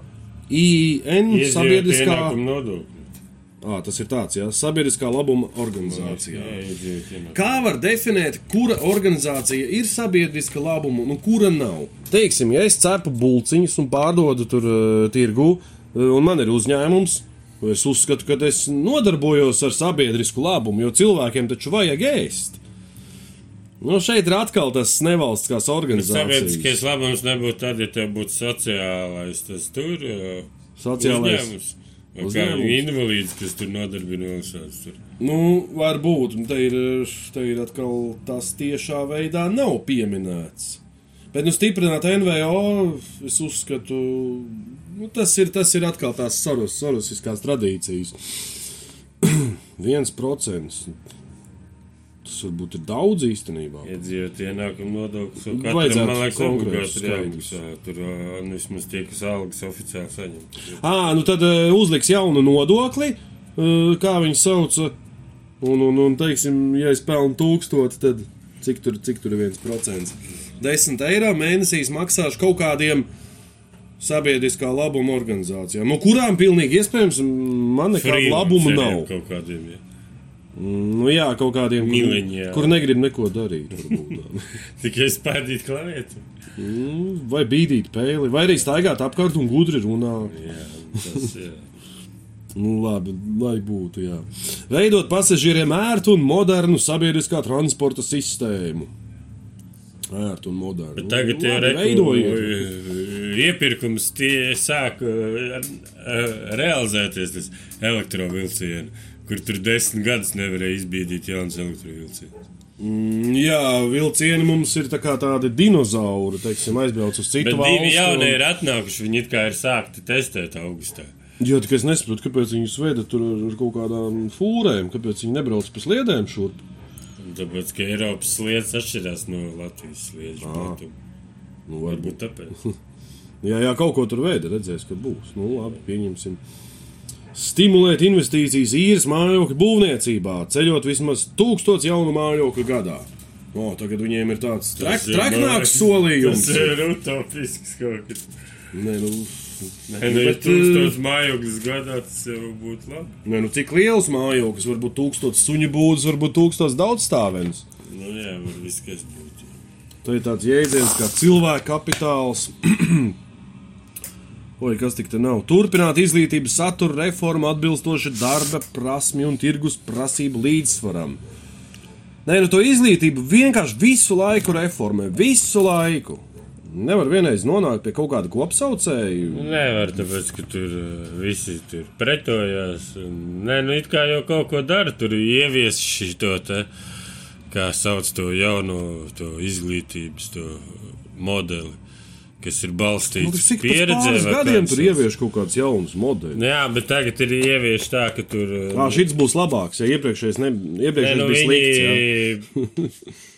IN sabiedriskā. nodokļu. À, tas ir tāds, jā, sabiedriskā labuma organizācijā. Kā var definēt, kura organizācija ir sabiedriska labuma un kura nav? Teiksim, ja es cepu bulciņus un pārdodu tur uh, tirgu, un man ir uzņēmums, es uzskatu, ka es nodarbojos ar sabiedrisku labumu, jo cilvēkiem taču vajag ēst. Nu, šeit ir atkal tas nevalstiskās organizācijas. Sabiedriskais labums nebūtu tad, ja tev būtu sociālais tas tur. uh, Sociālais. uzņēmums. Vai Kā Uzņēmums. invalīds, kas tur tur. Nu, varbūt un te ir, te ir atkal tas tiešā veidā nav pieminēts. Bet, nu, stiprināt NVO, es uzskatu, nu, tas, ir, tas ir atkal tās sarus, sarusiskās tradīcijas. Viens procents. Tas varbūt ir daudz īstenībā. Iedzīvotāju ienākumu nodoklis. jau konkrētus obligāti ir jāmaksā. Tur nu, vismaz tie, kas algas oficiāli saņem. À, nu tad uh, uzliks jaunu nodokli, uh, kā viņi sauca. Un, un, un teiksim, ja es pelnu tūkstoti, tad cik tur, cik tur ir viens procents? Desmit eiro mēnesī maksāšu kaut kādiem sabiedriskā labuma organizācijām, no kurām pilnīgi iespējams man nekāda labuma nav. Kaut kādiem, ja. Nu, jā, kaut kādiem, kur, Miliņā. kur negrib neko darīt. jā. Tikai spēdīt klavietu. Nu, vai bīdīt pēli, vai arī staigāt apkārt un gudri runāt. Jā, tas, jā. Nu, labi, lai būtu, jā. Veidot pasažieriem ērtu un modernu sabiedriskā transporta sistēmu. Ērtu un modernu. Bet tagad nu, labi, ir iepirkums, tie sāk uh, uh, realizēties elektrovilcieni, kur tur desmit gadus nevarēja izbīdīt jaunas elektrovilcienus. Mm, Jā, vilcieni mums ir tā tādi dinozauri, teiksim, aizbrauc uz citu Bet valsti. divi jaunie un- ir atnākuši, viņi it kā ir sākti testēt augustā. Jā, tikai es nesaprotu, kāpēc viņus veda tur ar, ar kaut kādām fūrēm, kāpēc viņi nebrauc pa sliedēm šurp. Tāpēc, ka Eiropas sliedas atšķirās no Latvijas sliedas. Nu, varbūt. Tāpēc. Jā, jā, kaut ko tur veida, redzēs, kad būs. Nu, labi, pieņemsim. Stimulēt investīcijas īres mājokļu būvniecībā, ceļot vismaz tūkstots jaunu mājokļu gadā. O, tagad viņiem ir tāds trak, traknāks solījums. Tas ir utopisks kaut kas. Nē, nu, Nē, ja Bet, tūkstoš mājokļus gadā tas jau būtu labi. nē, nu cik liels mājoklis, varbūt tūkstots suņu būdas, varbūt tūkstots daudzstāvens. Nu, jā, var viss, kas būtu. Tā ir tāds jēdziens kā cilvēka kapitāls. Oi, kas tik te nav? Turpināt izglītības satura reformu atbilstoši darba, prasmju un tirgus prasību līdzsvaram. Nē, nu to izglītību vienkārši visu laiku reformē, visu laiku. Nevar vienreiz nonākt pie kaut kāda kopsaucēja. Nevar, tāpēc, ka tur uh, visi tur pretojās. Nē, nu it kā jau kaut ko dara, tur ievies šito te, kā sauc to jauno to izglītības, to modeli, kas ir Nu, balstīts tas cik pēc pieredzē. gadiem tur ievieš kaut kāds jauns modeļus. Nu Jā, bet tagad ir ievies tā, ka tur. Ā, šis būs labāks, ja iepriekšējais, ne, iepriekšējais nu, bija slikts. Jā. viņi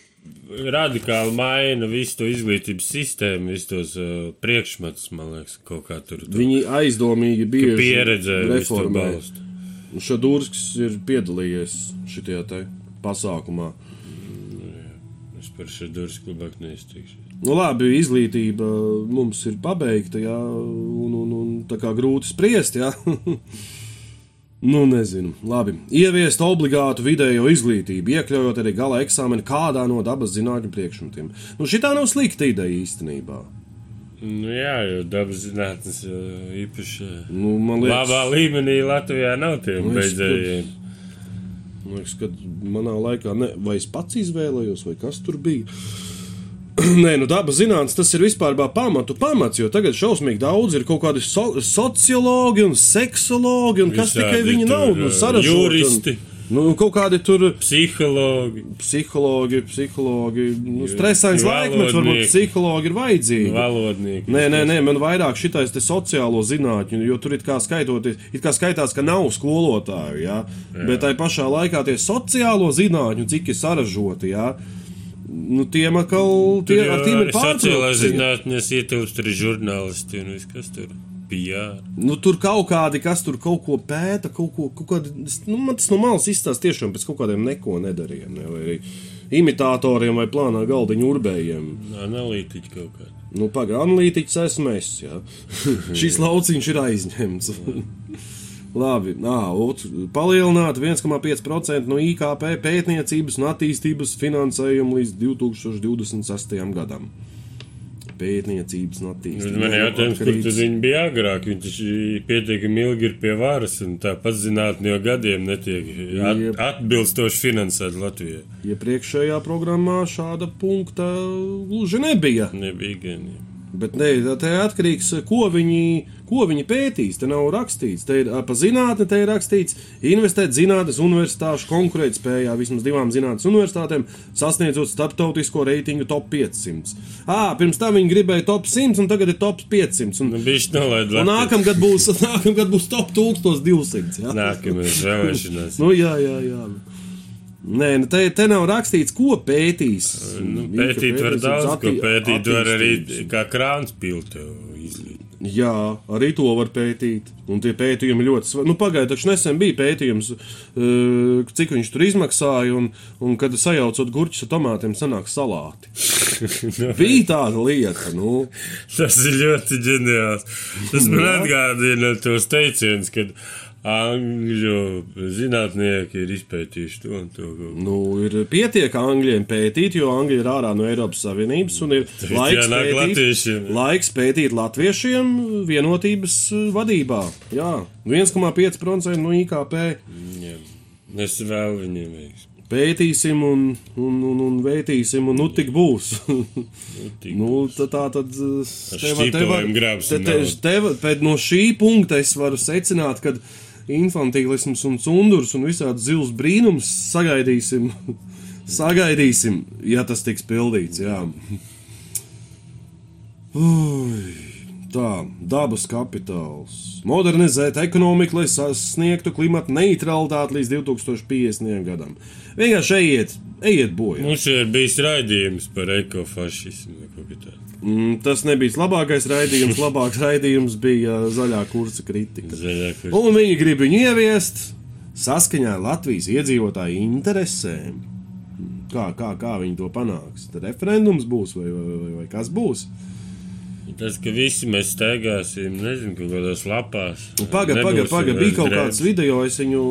radikāli maina visu to izglītības sistēmu, visus tos uh, priekšmetus, man liekas, kaut kā tur. tur Viņi aizdomīgi bija pieredzē visu to reformē. balstu. Šadūrsks ir piedalījies šajā pasākumā. Es par šo durvis klubāk neizteikšu. Nu, labi, izglītība mums ir pabeigta, jā, un, un, un tā kā grūti spriest, jā. nu, nezinu. Labi, ieviest obligātu vidējo izglītību, iekļaujot arī gala eksāmenu kādā no dabas zinātņu priekšmetiem. Nu, šī tā nav slikta ideja īstenībā. Nu, jā, jo dabas zinātnes uh, īpaši Nu, liekas, labā līmenī Latvijā nav tiem liekas, beidzējiem. Man liekas, ka manā laikā, ne, vai es pats izvēlējos, vai kas tur bija. Nē, nu dabas zinātnē tas ir vispār pamatu pamats, jo tagad šausmīgi daudz ir kaut kādi so, sociologi un seksologi, un kas Visādi tikai viņi tur, nav. Nu, saražoti juristi. Un, nu, kaut kādi tur Psihologi, psihologi, psihologi, nu, stresains laikmets, varbūt psihologi ir vajadzīgi. valodnieki. Nē, nē, nē, man vairāk šitais te sociālo zinātņu, jo tur it kā skaitoties, it kā skaitās, ka nav skolotāju, jā, jā. bet tai pašā laikā tie sociālo zinātņu, cik ir saražoti, jā, nu tiem atkal, tie, ar tiem ir pārtraukti. zinātnes ietilpst arī žurnālisti un viss, kas tur bija. Nu, tur kaut kādi, kas tur kaut ko pēta, kaut ko, kaut kādi, nu, man tas no malas izstāsta tiešām pēc kaut kādiem neko nedariem, ne, vai arī imitatoriem vai plānā galdiņu urbējiem. Analītiķi kaut kādi. Nu, pagaidi, analītiķis esmu es. Jā. Šis lauciņš ir aizņemts. Labi, nā, ot, palielināt 1,5% no IKP pētniecības un attīstības finansējumu līdz 2026. gadam. Pētniecības un attīstības. Man nu, jautājums, kur tad viņi bija agrāk. Viņi taču pietiekami ilgi ir pie varas un tāpat zinātnē jau gadiem netiek at, Jep. atbilstoši finansēti Latvijā. Iepriekšējā programmā šāda punkta gluži nebija. Nebija gan. jā. Bet nē, tā ir atkarīgs no tā, ko viņi, ko viņi pētīs. Te nav rakstīts, te ir pa zinātnē, te ir rakstīts, investēt zinātnīs universitāšu konkurētspējā vismaz divām zinātnīs universitātēm, sasniedzot starptautisko reitingu top 500. À, pirms tam viņi gribēja top 100, un tagad ir top 500. Un, Nu, un nākamgad būs, nākamgad būs top 1200. Jā? Nākamais vēlēšanās. Nu, jā, jā, jā. Nē, nu te, te nav rakstīts, ko pētīs. Nu, pētīt var daudz, ko atti- pētīt var arī kā krāns piltu izlīt. Jā, arī to var pētīt. Un tie pētījumi ļoti svarīgi. Nu, Pagaidā, taču nesen bija pētījums, cik viņš tur izmaksāja, un, un kad sajaucot gurķus ar tomātiem, sanāk salāti. bija tāda lieta, nu, Tas ir ļoti ģeniāls. Tas man atgādina tos teicienus, kad angļu zinātnieki ir izpētījuši to un to. nu ir pietiek angļiem pētīt, jo Anglija ir ārā no Eiropas Savienības, un ir laiks pētīt, latviešiem. laiks pētīt latviešiem vienotības uh, vadībā. Jā, 1,5% no IKP. Jā. Es vēlu viņiem veiksmi. Pētīsim, un, un, un, un veitīsim, un nu tik būs. tik nu, tā, tā tad. uh, te var- te var- šķīpelēm grābsim te- te- naudu. te var- pēc No šī punkta es varu secināt, ka infantīlisms un sundurs un visādi zils brīnums sagaidīsim. Sagaidīsim, ja tas tiks pildīts. Jā. Ui, tā, dabas kapitāls. Modernizēt ekonomiku, lai sasniegtu klimata neutralitāti līdz 2050. gadam. Vienkārši ejiet, ejiet bojā. Mums jau ir bijis raidījums par ekofašismu. Mm, tas nebija labākais raidījums. Labākais raidījums bija zaļā kursa kritika. Zaļā, kur... Un viņi grib viņu ieviest saskaņā ar Latvijas iedzīvotāju interesēm. Kā, kā, kā viņi to panāks? Tad referendums būs vai, vai, vai, vai kas būs? Tas, ka visi mēs steigāsim, nezinu, kaut kādās lapās. Pagaid, pagaid, Nebūsim pagaid. vairs Bija kaut kāds video, es viņu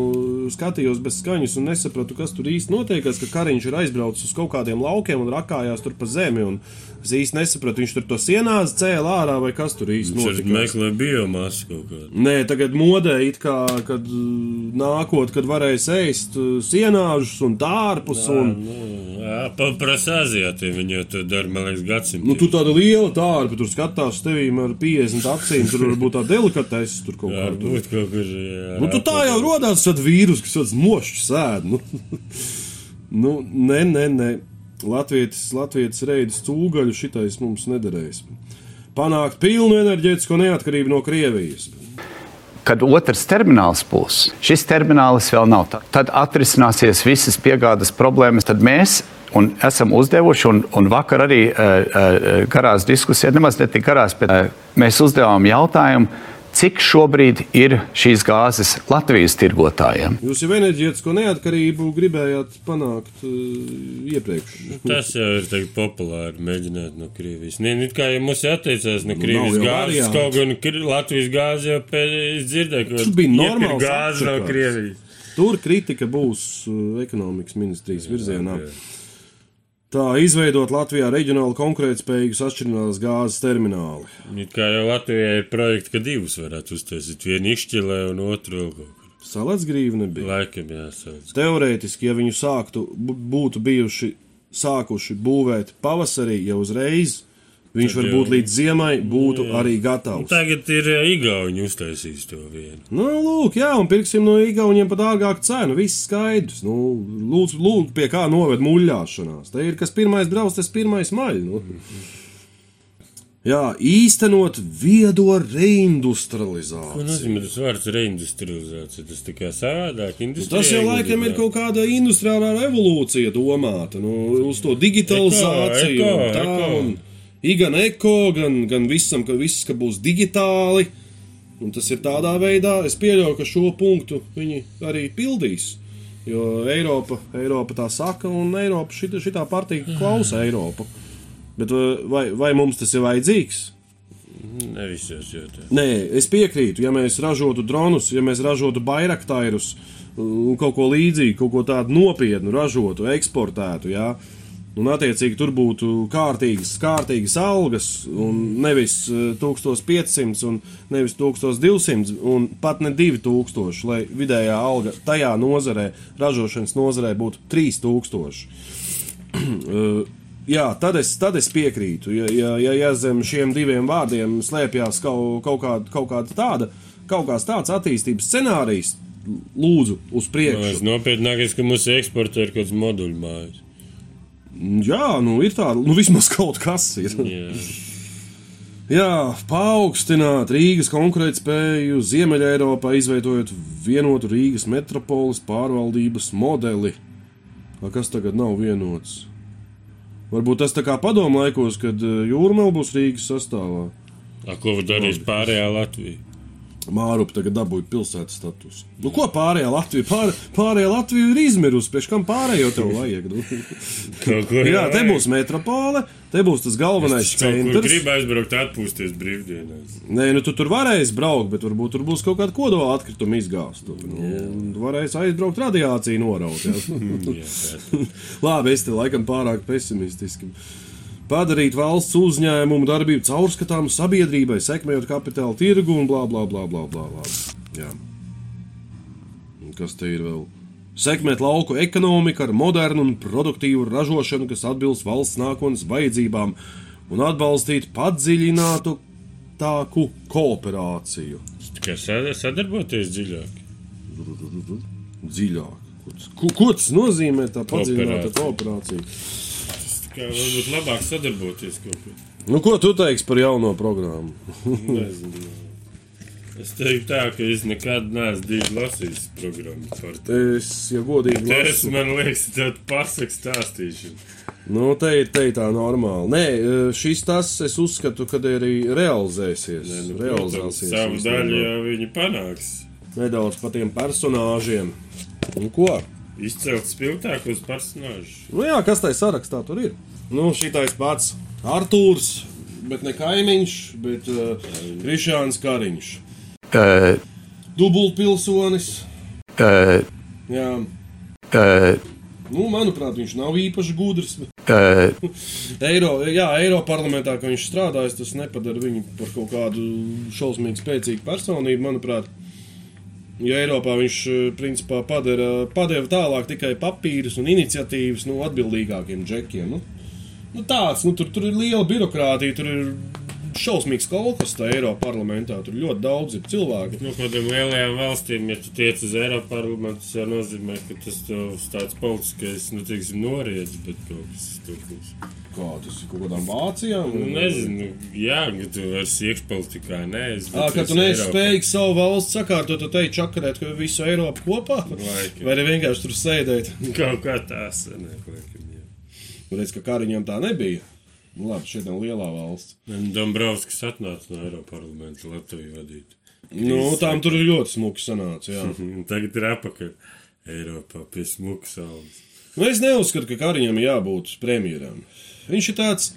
skatījos bez skaņas un nesapratu, kas tur īsti notiekās. Ka kariņš ir aizbraucis uz kaut kādiem laukiem un rakājās tur pa zemi. un Es īsti nesapratu, viņš tur to sienās cēlā ārā vai kas tur īsti Viņš arī notika. meklē biomasu kaut kādu. Nē, tagad modē it kā, kad uh, nākot, kad varēs ēst uh, sienāžus un tārpus. Un, Nu, paprasa aziātiem, viņi jau to dara, man liekas, gadsimtu. nu, tur tāda liela tārpa, tur skatās tevīm ar 50 acīm, tur varbūt tā delikatese tur kaut kā. Tur. kaut kur. Jā, Nu, tu tā jau rodās tāds vīrus, kas tāds mošs sēd. Nu, nu, nē, nē, nē. Latvijas, Latvijas reidis cūgaļu šitais mums nederēs. Panākt pilnu enerģētisko neatkarību no Krievijas. kad otrs termināls būs, šis terminālis vēl nav. Tā- Tad atrisināsies visas piegādes problēmas. Tad mēs un esam uzdevuši, un, un vakar arī uh, uh, garās diskusijās, nemaz ne tik garās, bet uh, mēs uzdevām jautājumu, cik šobrīd ir šīs gāzes Latvijas tirgotājiem. Jūs jau enerģētisko neatkarību gribējāt panākt uh, iepriekš. Tas jau ir tagad populāri mēģināt no Krievijas. Nē, it kā jau mums atteicās no Nu, Krievijas jau gāzes, kaut gan Latvijas gāze jau pēc dzirdēja, ka Tas bija iepirkt normāls gāzi no. Krievijas. Tur kritika būs uh, ekonomikas ministrijas virzienā. Tā izveidot Latvijā reģionāli konkurētspējīgus atšķirīgās gāzes termināli. It kā jau Latvijai ir projekti, ka divus varētu uztaisīt. Vienu izšķilē un otru vēl kaut kur. Salādzgrīva nebija. Laikam jāsauc. Teorētiski, ja viņu sāktu, būtu bijuši sākuši būvēt pavasarī jau uzreiz, viņš Tad varbūt jau- līdz ziemai būtu arī Un gatavs. Tagad ir ā, Igauņi uztaisījis to vienu. Nu, lūk, jā, un pirksim no Igauniem par dārgāku cenu. Viss skaidrs. Nu, lūdzu, lūk, pie kā noved muļāšanās. Te ir kas pirmais draudz, tas pirmais maļ. Nu. Jā, īstenot viedo Ko reindustrializāciju. nozīmē tas vārds reindustrializācija? Tas tā kā savādāk. Nu, Tas jau laikam ir kaut kāda industriālā revolūcija domāta, nu, uz to digitalizāciju. Eko, un tā, eko. un, i gan eko, gan, gan visam, ka viss ka būs digitāli. Un tas ir tādā veidā, es pieļauju, ka šo punktu viņi arī pildīs. Jo Eiropa, Eiropa tā saka, un Eiropa šita, šitā partija klausa Eiropu. Bet uh, vai, vai mums tas ir vajadzīgs? Ne visos jautājumos. Nē, es piekrītu, ja mēs ražotu dronus, ja mēs ražotu bairaktārus un kaut ko līdzīgu, kaut ko tādu nopietnu ražotu, eksportētu, jā, un attiecīgi tur būtu kārtīgas, kārtīgas algas, un nevis eh, 1500 un nevis 1200 un pat ne 2000, lai vidējā alga tajā nozarē, ražošanas nozarē būtu 3000. Eh, Jā, tad es, tad es piekrītu. Ja, ja, ja, ja zem šiem diviem vārdiem slēpjas kaut, kaut, kāda, kaut kāda tāda, kaut kāds tāds attīstības scenārijs, lūdzu, uz Tas priekšu. nopietnākais, ka mūsu eksportē ir kaut kāds moduļu mājas. Jā, nu ir tā, nu vismaz kaut kas ir. Jā. Jā, paaugstināt Rīgas konkurētspēju Ziemeļā Eiropā, izveidojot vienotu Rīgas metropoles pārvaldības modeli. A, kas tagad nav vienots? Varbūt tas tā kā padomu laikos, kad eh, jūrmēl būs Rīgas sastāvā. A, ko darīs pārējā Latvija? Mārupa tagad dabūja pilsētas statusu. Nu, ko pārējā Latvija? Pār, pārējā Latvija ir izmirusi. Pēc kam pārējo tev vajag? Nu? Jā, te būs metropole, te būs tas galvenais centrs. gribu aizbraukt, atpūsties brīvdienās. Nē, nu tu tur varēsi braukt, bet varbūt tur būs kaut kāda kodola atkrituma izgāsta. Nu, tu varēsi aizbraukt radiāciju noraut. Jā, tā. Labi, es te laikam pārāk pesimistiski. Padarīt valsts uzņēmumu darbību caurskatāmu sabiedrībai, sekmējot kapitāla tirgu un bla bla bla bla bla. bla. Jā. Un Kas te ir vēl? Sekmēt lauku ekonomiku ar modernu un produktīvu ražošanu, kas atbilst valsts nākotnes vajadzībām, un atbalstīt padziļinātu tāku kooperāciju. Tikai sad- sadarboties dziļāk. Dziļāk. Ko, ko tas nozīmē? Tā padziļināta Kooperācija. kooperācija. Kā varbūt labāk sadarboties kaut kur. Nu, ko tu teiksi par jauno programmu? Nezinu. Es teiktu tā, ka es nekad neesmu divi lasījis programmu par to. Es, ja godīgi Tas lasu, man liekas, tāds pasakas stāstīšana. nu, te ir te ir tā normāli. Nē, šis tas, es uzskatu, kad arī realizēsies. Nu, protams, realizēsies Savu daļu jau viņi panāks. Nedaudz par tiem personāžiem. Un ko? Izcelt spilgtākos personāžus. Nu, jā, kas tai sarakstā tur ir? Nu, šitais pats Artūrs, bet ne kaimiņš, bet uh, Krišāns Kariņš. Uh, Dubultpilsonis. uh, Jā. uh, Nu, manuprāt, viņš nav īpaši gudrs. uh, Eiro, jā, Eiroparlamentā, ka viņš strādājas, tas nepadara viņu par kaut kādu šausmīgi spēcīgu personību, manuprāt. Jo Eiropā viņš eh, principā padara, padeva tālāk tikai papīrus un iniciatīvas nu, atbildīgākiem džekiem. Nu, nu tāds, nu, tur, tur ir liela birokrātija, tur ir šausmīgs kolekcijas tajā Eiropas parlamentā. Tur ļoti daudz ir cilvēku. Nu, kādām lielajām valstīm, ja tu tiec uz Eiropas parlamentu, tas jau nozīmē, ka tas tev tāds politiskais, nu, teiksim, noriets, bet kaut kas tur būs. Kā tas ir kaut kādām Vācijām? Nu, nezinu, jā, ka tu vairs iekšpolitikā neesi. Ā, ka tu neesi spējīgs savu valsts sakārtot, tu teici čakarēt ka visu Eiropu kopā? Laikam. Vai arī vienkārši tur sēdēt? Kaut kā tās, ne, laikam, jā. Redz, ka kariņam tā nebija. Nu, labi, šeit nav lielā valsts. Dombrovskis atnāca no Eiropas parlamenta Latviju vadīt. Nu, tām tur ļoti smuki sanāca, jā. Tagad ir apakaļ Eiropā pie smuka saules. Nu, es neuzskatu, ka Kariņam ir jābūt premjeram. Viņš ir tāds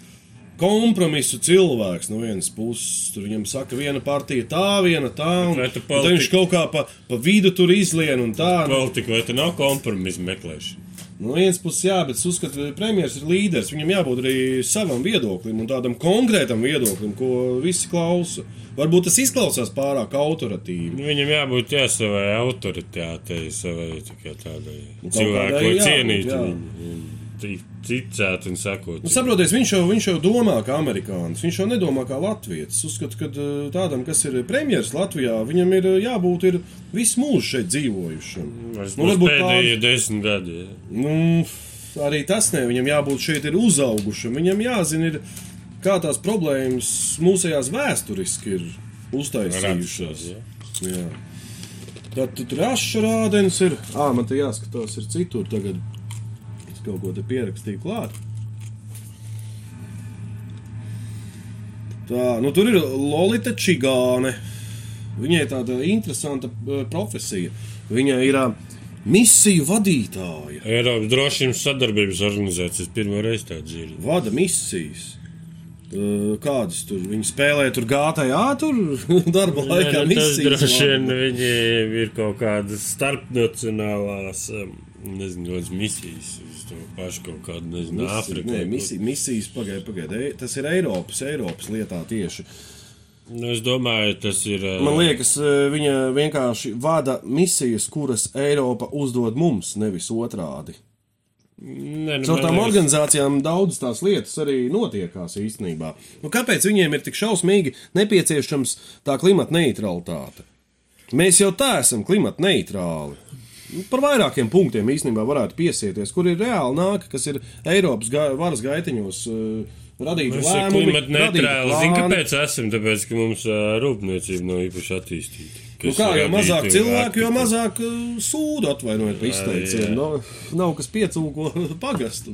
kompromisu cilvēks no vienas puses. Tur viņam saka, viena partija tā, viena tā, un, tu tad viņš politika- kaut kā pa, pa vidu tur izlien un tā. Politika vai tā nav kompromisa meklēšana? No vienas puses, jā, bet es uzskatu, ka premjerministrs ir līderis. Viņam jābūt arī savam viedoklim un tādam konkrētam viedoklim, ko visi klausa. Varbūt tas izklausās pārāk autoritīvi. Nu, viņam jābūt jā, savai autoritātei, savai tādai Nu, cilvēku, kādai ticēt un sekot. Nu, saprotiet, viņš jau, viņš jau domā kā amerikānis. Viņš jau nedomā kā latvijas. Uzskatu, ka eh, tādam, kas ir premjerministrs Latvijā, viņam ir eh, jābūt ir visu mūžu šeit dzīvojušam. Tas Nu, būs varbūt pēdējie pār- desmit gadi. Jā. Nu, arī tas ne. Viņam jābūt šeit ir uzaugušam. Viņam jāzina, ir, kā tās problēmas mūsējās vēsturiski ir uztaisījušās. Radušās, jā. Jā. Tad tur raša rādens ir. Ā, man te jāskatās, ir citur tagad. Es kaut ko te pierakstīju klāt. Tā, nu tur ir Lolita Čigāne. Viņai tāda interesanta eh, profesija. Viņa ir ā, misiju vadītāja. Eiropas drošības sadarbības organizācijas pirmo reizi tādu dzirdu. Vada misijas. Eh, Kādas tur viņi spēlē? Tur gātajā, tur darba laikā nu, tas droši vien viņiem ir kaut kādas starpnacionālās um, nezinu, kādas misijas uz to pašu kaut kādu, nezinu, Misija- Āfriku. Nē, vai kur. misija, misijas pagaidiet, pagaidiet. Tas ir Eiropas, Eiropas lietā tieši. Nu, es domāju, tas ir. Man liekas, viņa vienkārši vada misijas, kuras Eiropa uzdod mums, nevis otrādi. ne, nu, Caur tām liekas- organizācijām daudz tās lietas arī notiekās īstenībā. Nu, kāpēc viņiem ir tik šausmīgi nepieciešams tā klimata neutralitāte? Mēs jau tā esam klimata neitrāli. Nu, Par vairākiem punktiem īstenībā varētu piesieties, kur ir reāli nāk, kas ir Eiropas ga varas gaitiņos uh, Mēs esam lēmumi. klimata neitrāli. Zini, kāpēc esam? Tāpēc, ka mums ā, rūpniecība nav īpaši attīstīta. Nu, kā radītu mazāk cilvēku, jo mazāk uh, sūdu atvainojiet par izteicienu. Nav, nav kas piecūko pagastu.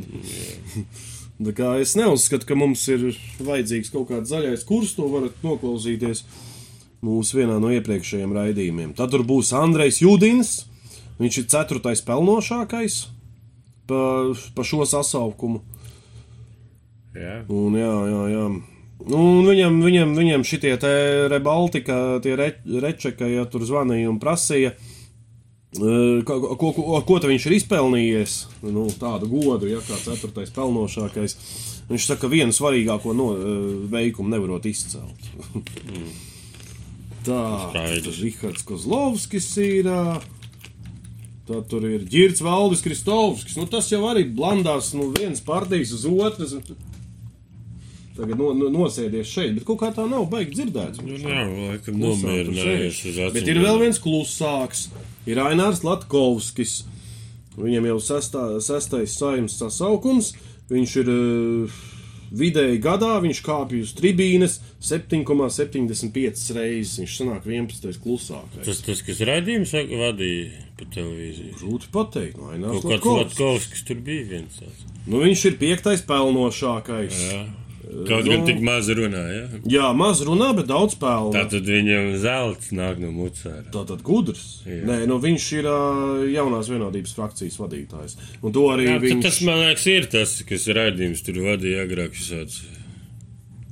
Tā kā es neuzskatu, ka mums ir vajadzīgs kaut kāds zaļais kurs, to varat noklausīties mūsu vienā no iepriekšējiem raidījumiem. Tad tur būs Andrejs Judins. Viņš ir ceturtais pelnošākais pa, pa šo sasaukumu. Jā. Un, jā, jā, jā. Un viņam, viņam, viņam šitie rebaltika, tie re, rečeka, ja tur zvanīja un prasīja, eh, ko, ko, ko, ko viņš ir izpelnījies, nu, tādu godu, ja kā ceturtais pelnošākais. Viņš saka, vienu svarīgāko no, eh, veikumu nevarot izcelt. Tā, Skaidrs. tas Rihards Kozlovskis ir. ā, Tad tur ir ģērbs Valdis Kristovskis. Nu, tas jau arī blandās no vienas partijas uz otras. Tagad no, no, nosēdies šeit, bet kaut kā tā nav baigi dzirdēts. Nu, nav, laikam, nomierinājies uz acīm. Bet ir vēl viens klusāks. Ir Ainārs Latkovskis. Viņam jau sestā, sestais saimnes sasaukums. Viņš ir uh, vidēji gadā, viņš kāpj uz tribīnes 7,75 reizes. Viņš sanāk 11. klusākais. Tas, tas kas raidījums va- vadīja pa televīziju. Grūti pateikt, no Ainārs Kaut kāds Latkovskis. Tur bija viens tāds. Nu, viņš ir piektais pelnošākais. Jā. Kaut nu- gan tik maz runāja. Ja? Jā, maz runā, bet daudz pelna. Tātad viņam zelts nāk no mucāra. Tātad gudrs. Jā. Nē, nu viņš ir ā, jaunās vienotības frakcijas vadītājs. Un to arī Jā, tad viņš. tas, man liekas, ir tas, kas raidījums tur vadīja agrāk. Šāds.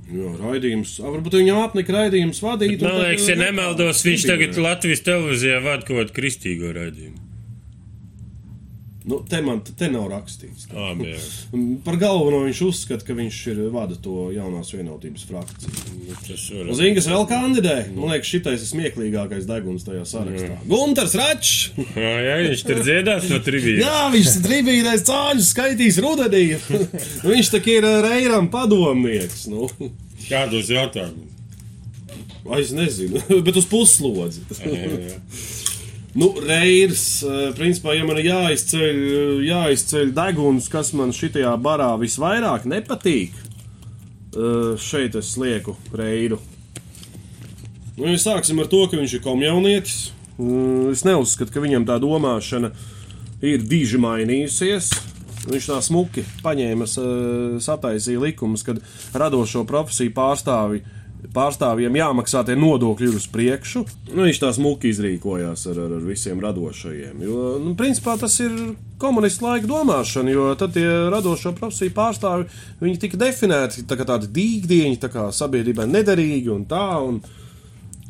Jā, raidījums. Varbūt viņam apnika raidījums vadīt. Man liekas, ja nemaldos, viņš tagad Latvijas televīzijā vada kaut kādu kristīgo raidījumu. Nu, te man te nav rakstīts. Ah, jā. Par galveno viņš uzskata, ka viņš ir vada to jaunās vienotības frakciju. Nu, Zini, kas vēl kandidē? Man liekas, šitais ir smieklīgākais deguns tajā sarakstā. Gunārs Račs! Jā, jā, viņš tur dziedās no trivijas. Jā, viņš tribīnais cāļus skaitīs rudenī. viņš tā kā ir ā, Reiram padomnieks. Nu. Kādos jautājumus? Es nezinu, bet uz puslodzi. Nu, Reirs, eh, principā, ja man ir jāizceļ, jāizceļ deguns, kas man šitajā barā visvairāk nepatīk, eh, šeit es lieku Reiru. Nu, ja sāksim ar to, ka viņš ir komjaunietis. Mm, Es neuzskatu, ka viņam tā domāšana ir diži mainījusies. Viņš tā smuki paņēma, sa- sataisīja likumus, kad radošo profesiju pārstāvi, pārstāvjiem jāmaksā tie nodokļi uz priekšu. Nu, viņš tā smuki izrīkojās ar, ar, ar visiem radošajiem. Jo, nu, principā tas ir komunistu laika domāšana, jo tad tie radošo profesiju pārstāvi viņi tika definēti tā kā tādi dīgdieņi, tā kā sabiedrībai nederīgi un tā. Un,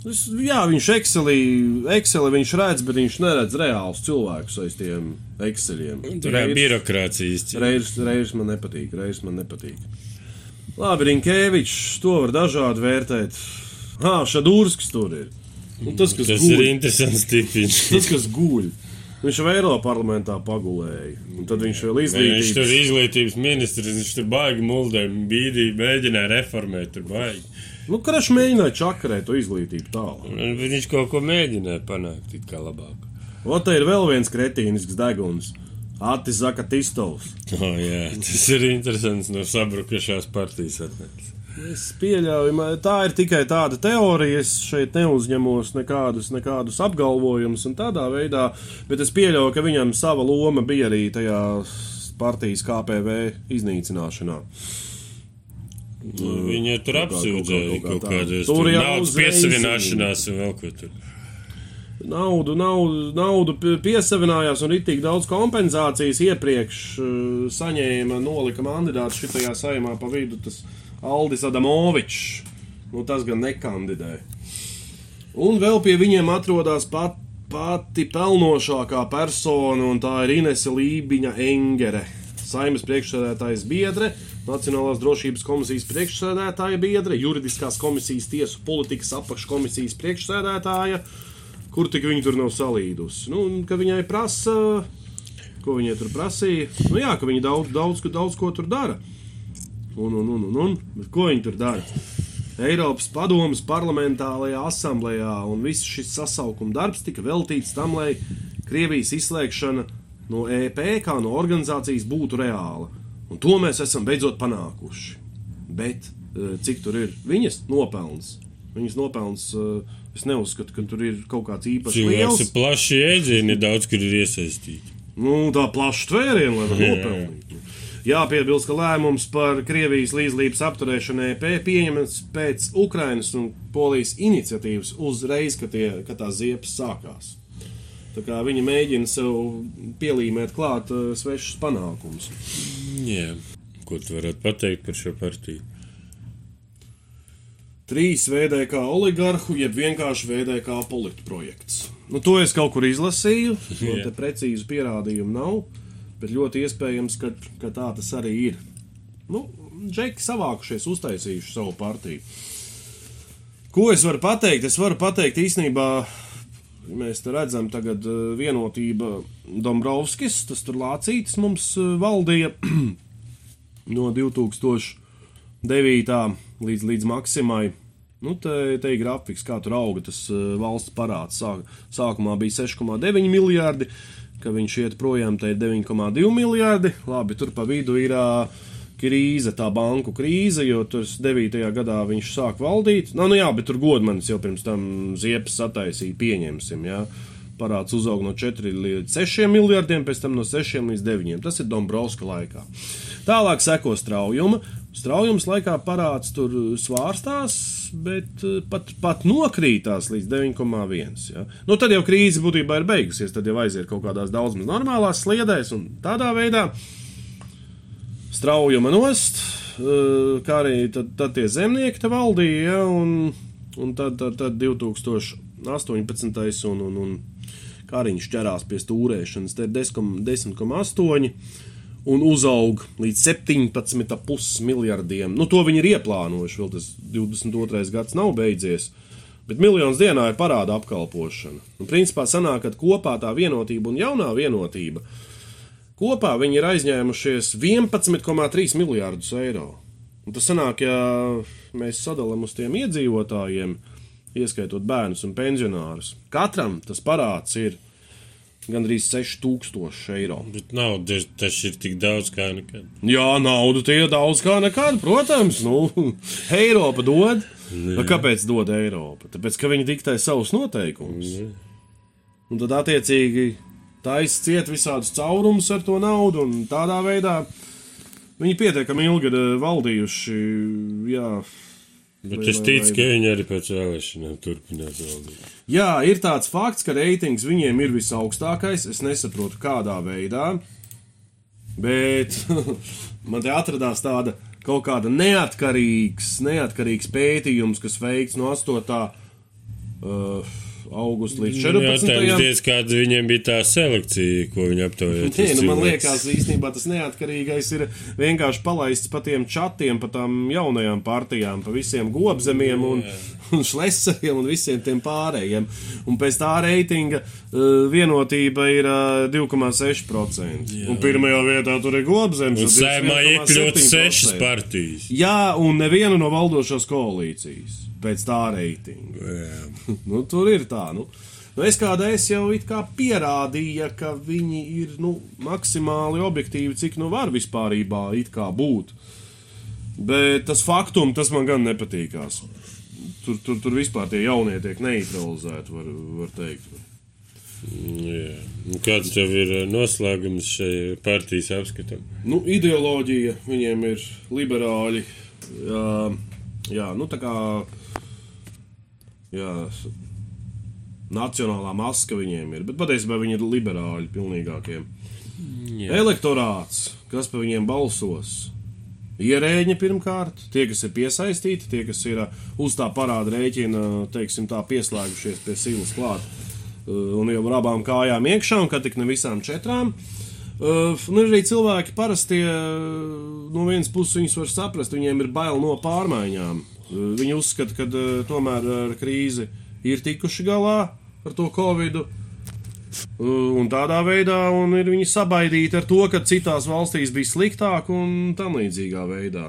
Es, jā, viņš Excelī, Excelī viņš redz, bet viņš neredz reālus cilvēkus aiz tiem Exceliem. Tur ir birokrācijas. Reizes, reizes man nepatīk, reizes man nepatīk. Labi, Rinkēvičs, to var dažādi vērtēt. Ah, Šadūrskis tur ir. Nu, tas, kas Tas ir guļ, interesants tipiņš. tas, kas guļ. Viņš jau Eiropas parlamentā pagulēja. Un tad viņš vēl Viņš tur ir izglītības. izglītības ministrs, viņš tur baigi muldē, bīdī, mēģināja reformēt, tur baigi. Nu, Karš mēģināja čakarēt to izglītību tālāk. Un Viņš kaut ko mēģināja panākt, it kā labāk. O, te ir vēl viens kretīnisks deguns. Atis Zakatistovs. Oh, jā, tas ir interesants no sabrukušās partijas atnācis. Es pieļauju, tā ir tikai tāda teorija. Es šeit neuzņemos nekādus, nekādus apgalvojumus un tādā veidā, bet es pieļauju, ka viņam sava loma bija arī tajā partijas KPV iznīcināšanā. Viņa tur kaut apsūdzēja kaut kā kaut tā. kādas Tur tur jau naudas piesavināšanās un vēl ko tur. Naudu, naudu, naudu pie- piesavinājās un tik daudz kompensācijas iepriekš uh, saņēma nolika mandāts šitajā saimā pa vidu tas Aldis Adamovičs. Nu, tas gan nekandidē. Un vēl pie viņiem atrodas pat, pati pelnošākā persona, un tā ir Inese Lībiņa Engere. Saimas priekšsēdētājas biedre, Nacionālās drošības komisijas priekšsēdētāja biedre, juridiskās komisijas tiesu politikas apakškomisijas priekšsēdētāja, kur tik viņa tur nav salīdusi. Nu, ka viņai prasa, ko viņai tur prasīja. Nu, jā, ka viņa daudz, daudz, daudz ko tur dara. Un, un, un, un, un. Bet ko viņi tur dara? Eiropas padomas parlamentārajā asamblējā un viss šis sasaukuma darbs tika veltīts tam, lai Krievijas izslēgšana no EP kā no organizācijas būtu reāla. Un to mēs esam beidzot panākuši. Bet eh, cik tur ir viņas nopelns? Viņas nopelns, eh, es neuzskatu, ka tur ir kaut kāds īpašs Cilvēks liels. ir plaši jēdzieni, daudz kur ir iesaistīti. Nu, tā plaša tvēriena, lai var nopelnīt. Jāpiebilst, ka lēmums par Krievijas līdzlības apturēšanu EP pieņemts pēc Ukrainas un Polijas iniciatīvas uzreiz, kad, tie, kad tās ziepes sākās. Tā kā viņi mēģina sev pielīmēt klāt uh, svešus panākumus. Jā. Ko tu varētu pateikt par šo partiju? Trīs VDK oligarhu, jeb vienkārši VDK politprojekts. Nu, to es kaut kur izlasīju, jo Jā. te precīzi pierādījumu nav, bet ļoti iespējams, ka, ka tā tas arī ir. Nu, Džeki savākušies, uztaisījuši savu partiju. Ko es varu pateikt? Es varu pateikt īstenībā, mēs te redzam tagad eh, vienotība Dombrovskis, tas tur lācītis mums eh, valdīja no 2009. līdz, līdz maksimai. Nu, te, te ir grafiks, kā tur auga tas uh, valsts parāds. Sāk, sākumā bija 6,9 miljardi, ka viņš iet projām, te ir 9,2 miljardi. Labi, tur pa vidu ir uh, krīze, tā banku krīze, jo tur 9. gadā viņš sāk valdīt. Nu, nu jā, bet tur godmanis jau pirms tam ziepes sataisīja, pieņemsim. Jā. Parāds uzauga no 4 līdz 6 miljardiem, pēc tam no 6 līdz 9. Tas ir Dombrovska laikā. Tālāk seko straujuma. Straujums laikā parāds tur svārstās, bet eh, pat, pat nokrītās līdz 9,1. Ja? Nu, tad jau krīze būtībā ir beigusies. Tad jau aiziet kaut kādās daudz maz normālās sliedēs un tādā veidā straujuma nost, eh, kā arī tad, tad tie zemnieki te valdīja, ja, un, un tad, tad, tad 2018. un, un, un Kariņš ķerās pie stūrēšanas, te ir 10,8 un uzaug līdz 17,5 miljardiem. Nu, to viņi ir ieplānojuši, vēl tas 22. gads nav beidzies. Bet miljonus dienā ir parāda apkalpošana. Un, principā, sanāk, ka kopā tā vienotība un jaunā vienotība kopā viņi ir aizņēmušies 11,3 miljārdus eiro. Un tas sanāk, ja mēs sadalām uz tiem iedzīvotājiem, ieskaitot bērnus un pensionārus, katram tas parāds ir gandrīz 6000 eiro. Bet nav, tas tas ir tik daudz kā nekad. Jā, naudu tie ir daudz kā nekad, protams. Nu, Eiropa dod. Nu, kāpēc dod Eiropa? Tāpēc, ka viņi diktē savus noteikumus. Un tad, attiecīgi, taisa ciet visādus caurumus ar to naudu, un tādā veidā viņi pietiekami ilgi ir eh, valdījuši. Jā, Bet Vai- es ticu, vai- ka viņi arī pēc vēlēšanām turpinās valdīt. Jā, ir tāds fakts, ka reitings viņiem ir visaugstākais. Es nesaprotu, kādā veidā. Bet man te atradās tāda kaut kāda neatkarīgs, neatkarīgs pētījums, kas veikts no 8. Uh, augusta līdz 14. Jautājums kāda viņiem bija tā selekcija, ko viņi aptaujāja. Nē, nu, man liekas, īstenībā tas neatkarīgais ir vienkārši palaists pa tiem čatiem, pa tām jaunajām partijām, pa visiem gobzemiem un, un šleseriem un visiem tiem pārējiem. Un pēc tā reitinga uh, vienotība ir uh, 2,6%. Un pirmajā vietā tur ir gobzems. Un saimā iekļūt 21,7%. sešas partijas. Jā, un nevienu no valdošās koalīcijas pēc tā reitinga. nu, tur ir tā. Nu. Nu, es kādreiz es jau it kā pierādīju, ka viņi ir nu, maksimāli objektīvi, cik nu var vispār būt. Bet tas faktums, tas man gan nepatīkās. Tur, tur, tur vispār tie jaunie tiek neutralizēti, var, var teikt. Jā. Un Kāds tev ir eh, noslēgums šai partijas apskatam? Nu, ideoloģija viņiem ir liberāļi. Jā, jā nu tā kā. Jā, nacionālā maska viņiem ir. Bet patiesībā viņi ir liberāļi pilnīgākie. Elektorāts, kas par viņiem balsos? Ierēģi pirmkārt, tie, kas ir piesaistīti, tie, kas ir uh, uz tā parāda rēķina, teiksim, tā pieslēgušies pie silas klāt uh, un jau ar abām kājām iekšā, un kā tik ne visām četrām. Uh, un ir arī cilvēki parasti, uh, no vienas puses viņus var saprast, viņiem ir bail no pārmaiņām. Uh, viņi uzskata, ka uh, tomēr ar krīzi ir tikuši galā ar to covid. Un tādā veidā un ir viņi sabaidīti ar to, ka citās valstīs bija sliktāk un tam līdzīgā veidā.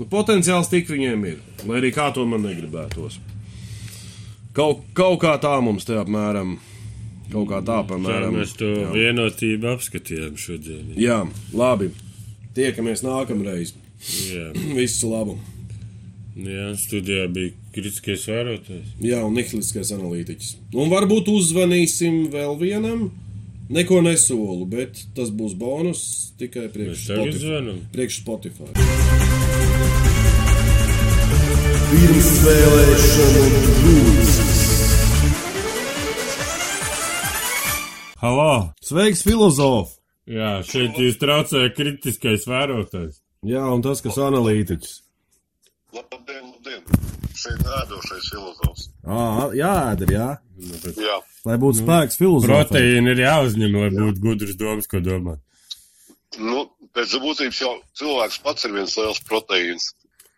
Nu, potenciāls tik viņiem ir, lai arī kā to man negribētos. Kaut, kaut kā tā mums te apmēram, kaut kā tā apmēram. mēs to jā. vienotību apskatījām šodien. jā, labi. Tiekamies nākamreiz. Jā, Visu labu! Jā studijā bija kritiskais vērotājs. Jā, un nihiliskais analītiķis. Un varbūt uzzvanīsim vēl vienam. Neko nesolu, bet tas būs bonus tikai priekš Spotify. Priekš Spotify. Pirmsvēlēšanu brūces. Halo! Sveiks, filozof! Jā, šeit jūs traucēja kritiskais vērotājs. Jā, un tas, kas analītiķis. Labdien, labdien! Šeit ēdošais filozofs. Ā, jā, ēder, jā. Jā, Lai būtu spēks filozofam. Proteīni ir jāuzņem, lai būtu gudrs domas, ko domāt. nu, pēc būtības jau cilvēks pats ir viens liels proteīns.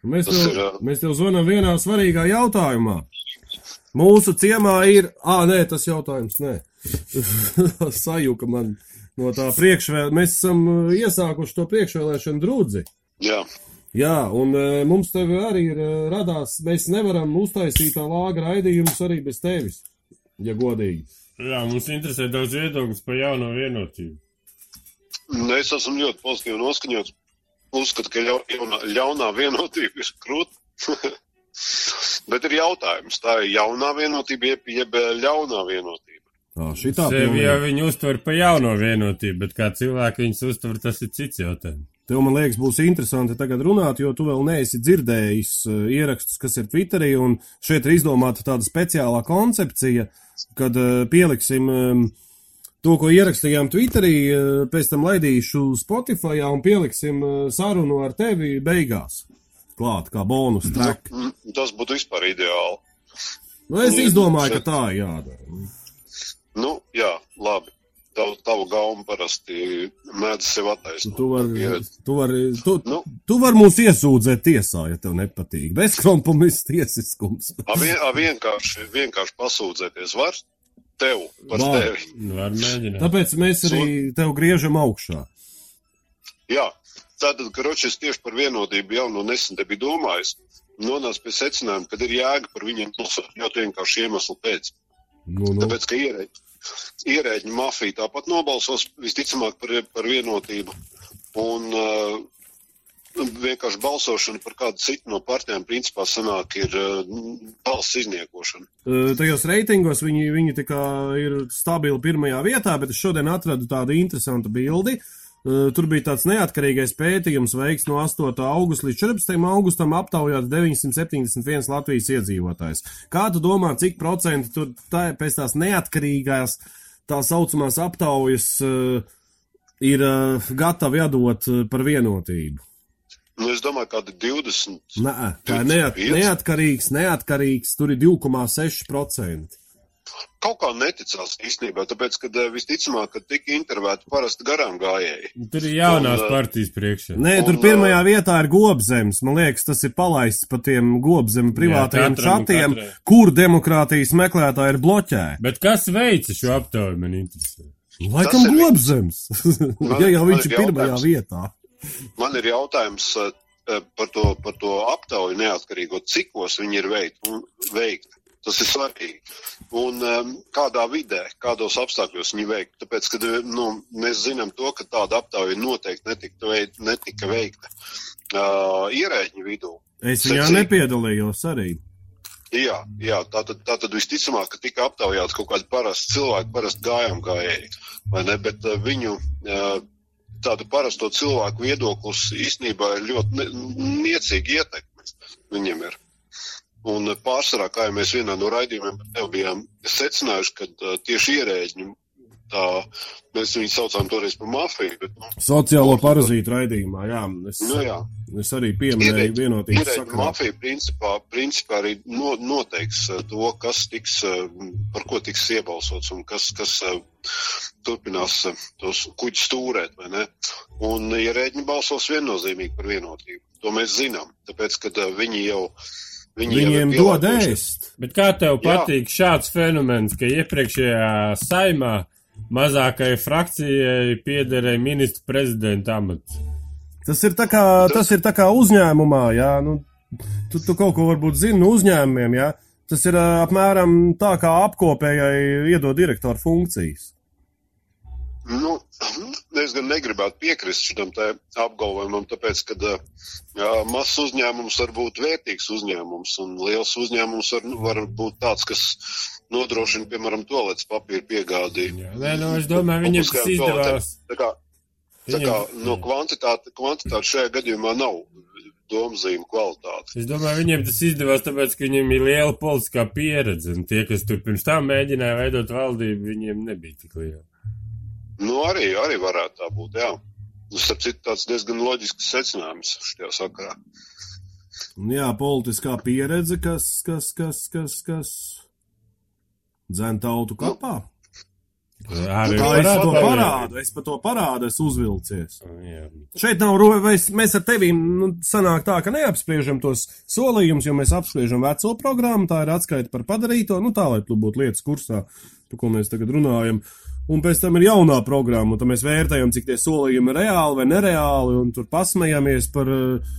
Mēs Tas tev, ir, mēs tev zvanām vienā svarīgā jautājumā. Mūsu ciemā ir. Ā, nē, tas jautājums, nē. Sajūka man no tā priekšvēl. Mēs esam iesākuši to priekšvēlēšanu drudzi. Jā, Jā, un e, mums te arī ir e, radās, mēs nevaram uztaisīt tā lāga raidījumus arī bez tevis, ja godīgi. Jā, mums interesē daudz viedokļus par jauno vienotību. Nu, es esmu ļoti pozitīvi noskaņots. Uzskatu, ka ļau, jaunā, ļaunā vienotība ir krūta. Bet ir jautājums, tā ir jaunā vienotība, jeb, jeb ļaunā vienotība. Tā, šitā Sevi jau viņi uztver par jauno vienotību, bet kā cilvēki viņus uztver, tas ir cits jautājums. Tev, man liekas, būs interesanti tagad runāt, jo tu vēl neesi dzirdējis uh, ierakstus, kas ir Twitterī, un šeit ir izdomāta tāda speciālā koncepcija, kad uh, pieliksim um, to, ko ierakstījām Twitterī, uh, pēc tam laidīšu Spotify un pieliksim sarunu ar tevi beigās. Klāt, kā bonus track. Mm, Tas būtu vispār ideāli. Nu, es izdomāju, ka tā ir jādara. Nu, jā, labi. Tavu, tavu gaumu parasti mēdz sev attaisnot. Tu vari, Ja- tu vari, tu, Nu. tu vari mūs iesūdzēt tiesā, ja tev nepatīk. Bezkompromiss tiesiskums. A, vien, a vienkārši, vienkārši pasūdzēties var tev par Var. tevi. Var mēģināt. Tāpēc mēs arī tev griežam augšā. Jā, Tātad, Kročs tieši par vienotību jau no nesen te bija domājis, nonāca pie secinājuma, ka ir jēga par viņiem balsot ļoti vienkārši iemeslu pēc. Nu, nu. Tāpēc, ka ierēģi, ierēģi mafija tāpat nobalsos visticamāk par, par vienotību. Un uh, vienkārši balsošana par kādu citu no partijām principā sanāk ir uh, balss izniekošana. Uh, Tajos reitingos viņi, viņi ir stabili pirmajā vietā, bet es šodien atradu tādu interesantu bildi. Uh, Tur bija tāds neatkarīgais pētījums veikts no 8. augusta līdz 14. augustam aptaujāts 971 Latvijas iedzīvotājs. Kā tu domā, cik procenti tur tā, pēc tās neatkarīgās tā saucamās aptaujas uh, ir uh, gatavi atdot uh, par vienotību? Nu, es domāju, kādi 20. Nē, tā ir neat, 25. neatkarīgs, neatkarīgs, tur ir 2,6%. Kaut kā neticās īstenībā, tāpēc, ka eh, visticamāk, ka tika intervēti parasti garām gājēji. Tur ir jaunās Un, uh, partijas priekšā. Nē, tur Un, pirmajā vietā ir gobzems. Man liekas, tas ir palaists pa tiem gobzemu privātajiem čatiem, kur demokrātijas meklētāji ir bloķēti. Bet kas veica šo aptauju, man interesē? Laikam ir gobzems. Ja jau viņš ir ir pirmajā jautājums. vietā. Man ir jautājums eh, par to, par to aptauju neatkarīgo, cikos viņi ir veikti. Tas ir svarīgi. Un um, kādā vidē, kādos apstākļos viņi veikti. Tāpēc, kad nu, mēs zinām to, ka tāda aptauja noteikti netika, veid, netika veikta uh, ierēģiņu vidū. Es viņā Secīgi. nepiedalījos arī. Jā, jā tā, tad, tā tad visticamāk, ka tika aptaujāts kaut kādi parasti cilvēki, parasti gājām gājēji, vai ne, bet uh, viņu uh, tādu parasto cilvēku viedoklis īstenībā ir ļoti ne, niecīgi ietekme viņiem ir. Un pārsvarā, kā jau mēs vienā no raidījumiem bijām secinājuši, ka tieši ierēģi, tā, mēs viņus saucām toreiz par mafiju, bet, nu, Sociālo parazītu raidījumā, jā. Es, nu jā. es arī pieminēju vienotības sakarā. mafija principā, principā arī no, noteiks to, kas tiks, par ko tiks iebalsots un kas, kas turpinās tos kuģus stūrēt, vai ne? Un ierēģi balsos viennozīmīgi par vienotību. To mēs zinām, tāpēc, ka viņi jau. Viņi Viņiem dod ēst. Bet kā tev Jā. patīk šāds fenomens, ka iepriekšējā saimā mazākajai frakcijai piederēja ministra prezidenta amats? Tas ir tā kā, tas ir tā kā uzņēmumā, jā. Nu, tu, tu kaut ko varbūt zini no uzņēmumiem, jā. Tas ir apmēram tā kā apkopējai iedod direktoru funkcijas. Nu, es gan negribētu piekrist te apgalvojumam, tāpēc, ka jā, mazs uzņēmums var būt vērtīgs uzņēmums, un liels uzņēmums var, var būt tāds, kas nodrošina, piemēram, toaletes papīra piegādi. Nē, nu, es domāju, viņam tas izdevās. Tā kā, tā kā no kvantitāte, kvantitāte šajā gadījumā nav domzīme kvalitāte. Es domāju, viņiem tas izdevās, tāpēc, ka viņiem ir liela politiskā pieredze, un tie, kas tur pirms tam mēģināja veidot valdību, viņiem nebija tik liela. Nu, arī, arī varētu tā būt, jā. Nu, starp citu, tāds diezgan loģisks secinājums šajā sakarā. Un jā, politiskā pieredze, kas, kas, kas, kas, kas dzēn tautu kapā. Arī Tā to būt. parādu, es par to parādu, es uzvilcies. Jā. Šeit nav robežas, mēs ar tevi nu, sanāk tā, ka neapspriežam tos solījumus, jo mēs apspriežam veco programmu, tā ir atskaita par padarīto, nu tā, lai tu būtu lietas kursā, par ko mēs tagad runājam. Un pēc tam ir jaunā programma, un tad mēs vērtējam, cik tie solījumi ir reāli vai nereāli, un tur pasmējamies par uh,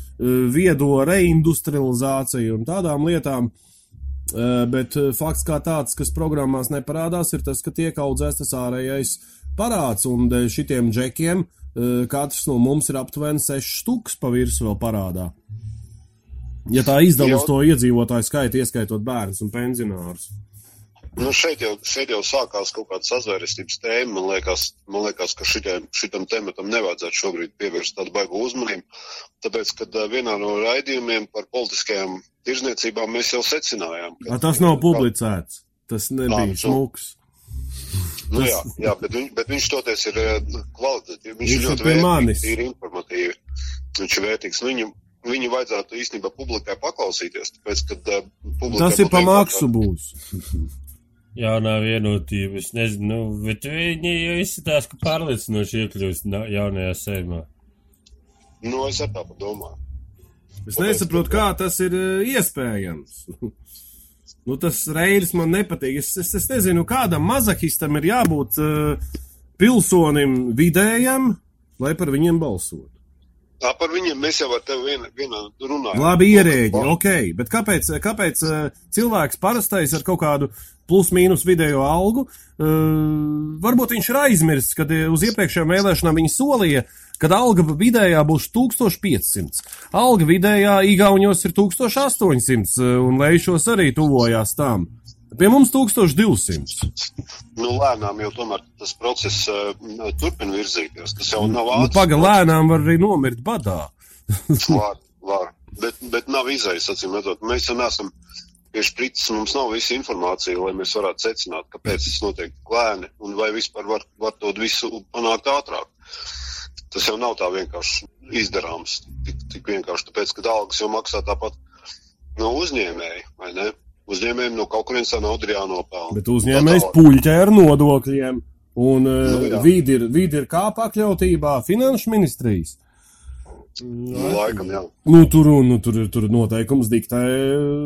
viedo reindustrializāciju un tādām lietām. Uh, bet fakts kā tāds, kas programmās neparādās, ir tas, ka tiek audzēts tas ārējais parāds, un šitiem džekiem katrs no mums ir aptuveni 6 stūks pa virsmu vēl parādā. Ja tā izdala uz to iedzīvotāju skaitu, ieskaitot bērnus un pensionārus. Nu, šeit, jau, šeit jau sākās kaut kāda sazvērestības tēma. Man liekas, man liekas ka šitam, šitam tematam nevajadzētu šobrīd pievērst tādu baigu uzmanību. Tāpēc, kad vienā no raidījumiem par politiskajām tirzniecībām mēs jau secinājām, A, tas nav publicēts. Tas nebija nu. smuks. Nu, jā, jā bet, viņ, bet viņš toties ir kvalitatīvi. Viņš, Viņš ir ļoti vērtīgs, ir informatīvi. Viņš ir vērtīgs. Viņu, viņu vajadzētu īstenībā publikai paklausīties, tāpēc, kad publikai Tas ir pa maksu būs. Jaunā vienotība, es nezinu, nu, bet viņi jau izskatās, ka pārliecinoši iekļūst na- jaunajā sējumā. Nu, es ar tā domāju. Es nesaprotu, kā tas ir eh, iespējams. nu, tas reizes man nepatīk. Es, es, es nezinu, kādam mazahistam ir jābūt uh, pilsonim vidējam, lai par viņiem balsotu. Tā par viņiem mēs jau ar tevi vien, vienā runājam. Labi, ierēģi, ok, bet kāpēc, kāpēc uh, cilvēks parastais ar kaut kādu plus-mínus vidējo algu, uh, varbūt viņš ir aizmirsis, kad uh, uz iepriekšējām vēlēšanām viņi solīja, kad alga vidējā būs 1500. Alga vidējā Igaunijos ir 1800, uh, un Leišos arī tuvojās tām. Pie mums 1200. Nu, lēnām jau tomēr tas process uh, turpina virzīties. Tas jau nav Nu, ātrs. Paga lēnām var arī nomirt badā. Var, var. Bet, bet nav izējas, acīm redzot. Mēs jau neesam pie sprites, mums nav visa informācija, lai mēs varētu secināt, kāpēc tas notiek lēni un vai vispār var, var to visu panākt ātrāk. Tas jau nav tā vienkārši izdarāms. Tik, tik vienkārši tāpēc, ka algas jau maksā tāpat no uzņēmēja, vai ne? Uzņēmējiem no kaut kurienes tā nauda ir jānopelna. Bet uzņēmējs puļķē ar nodokļiem. Un uh, Nu, jā. vidi ir, vidi ir kā pakļautībā finanšu ministrijas. Nu, laikam, jā. Nu, tur, nu, tur, tur noteikums diktē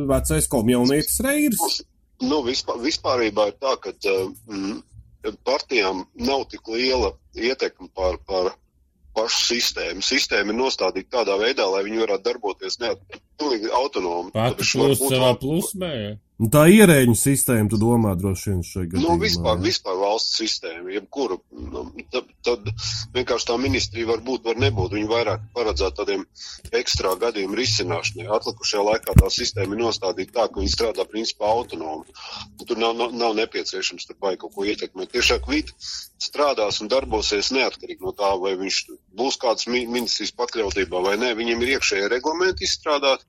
vecais komjaunietis Reirs. Nu, vispār, vispārībā ir tā, ka mm, partijām nav tik liela ietekme pār, pār pašu sistēmu. Sistēma ir nostādīta tādā veidā, lai viņi varētu darboties neatkarīgi autonomi. Pati varbūt savā vēl- plusmē. Un Tā ierēģu sistēma, tu domā, droši vien šai gadījumā. Nu, vispār, ja? vispār valsts sistēma, jebkuru, nu, tad, tad vienkārši tā ministrija var būt, var nebūt. Viņi vairāk paredzētu tādiem ekstrā gadījumu risināšanai. Atlikušajā laikā tā sistēma ir nostādīta tā, ka viņi strādā principā autonomi. Un Tur nav, nav, nav nepieciešams tur vai kaut ko ietekmēt. Tiešāk vidi strādās un darbosies neatkarīgi no tā, vai viņš būs kāds mi- ministrijas pakļautībā vai nē. Viņiem ir iekšējie reglamenti izstrādāti.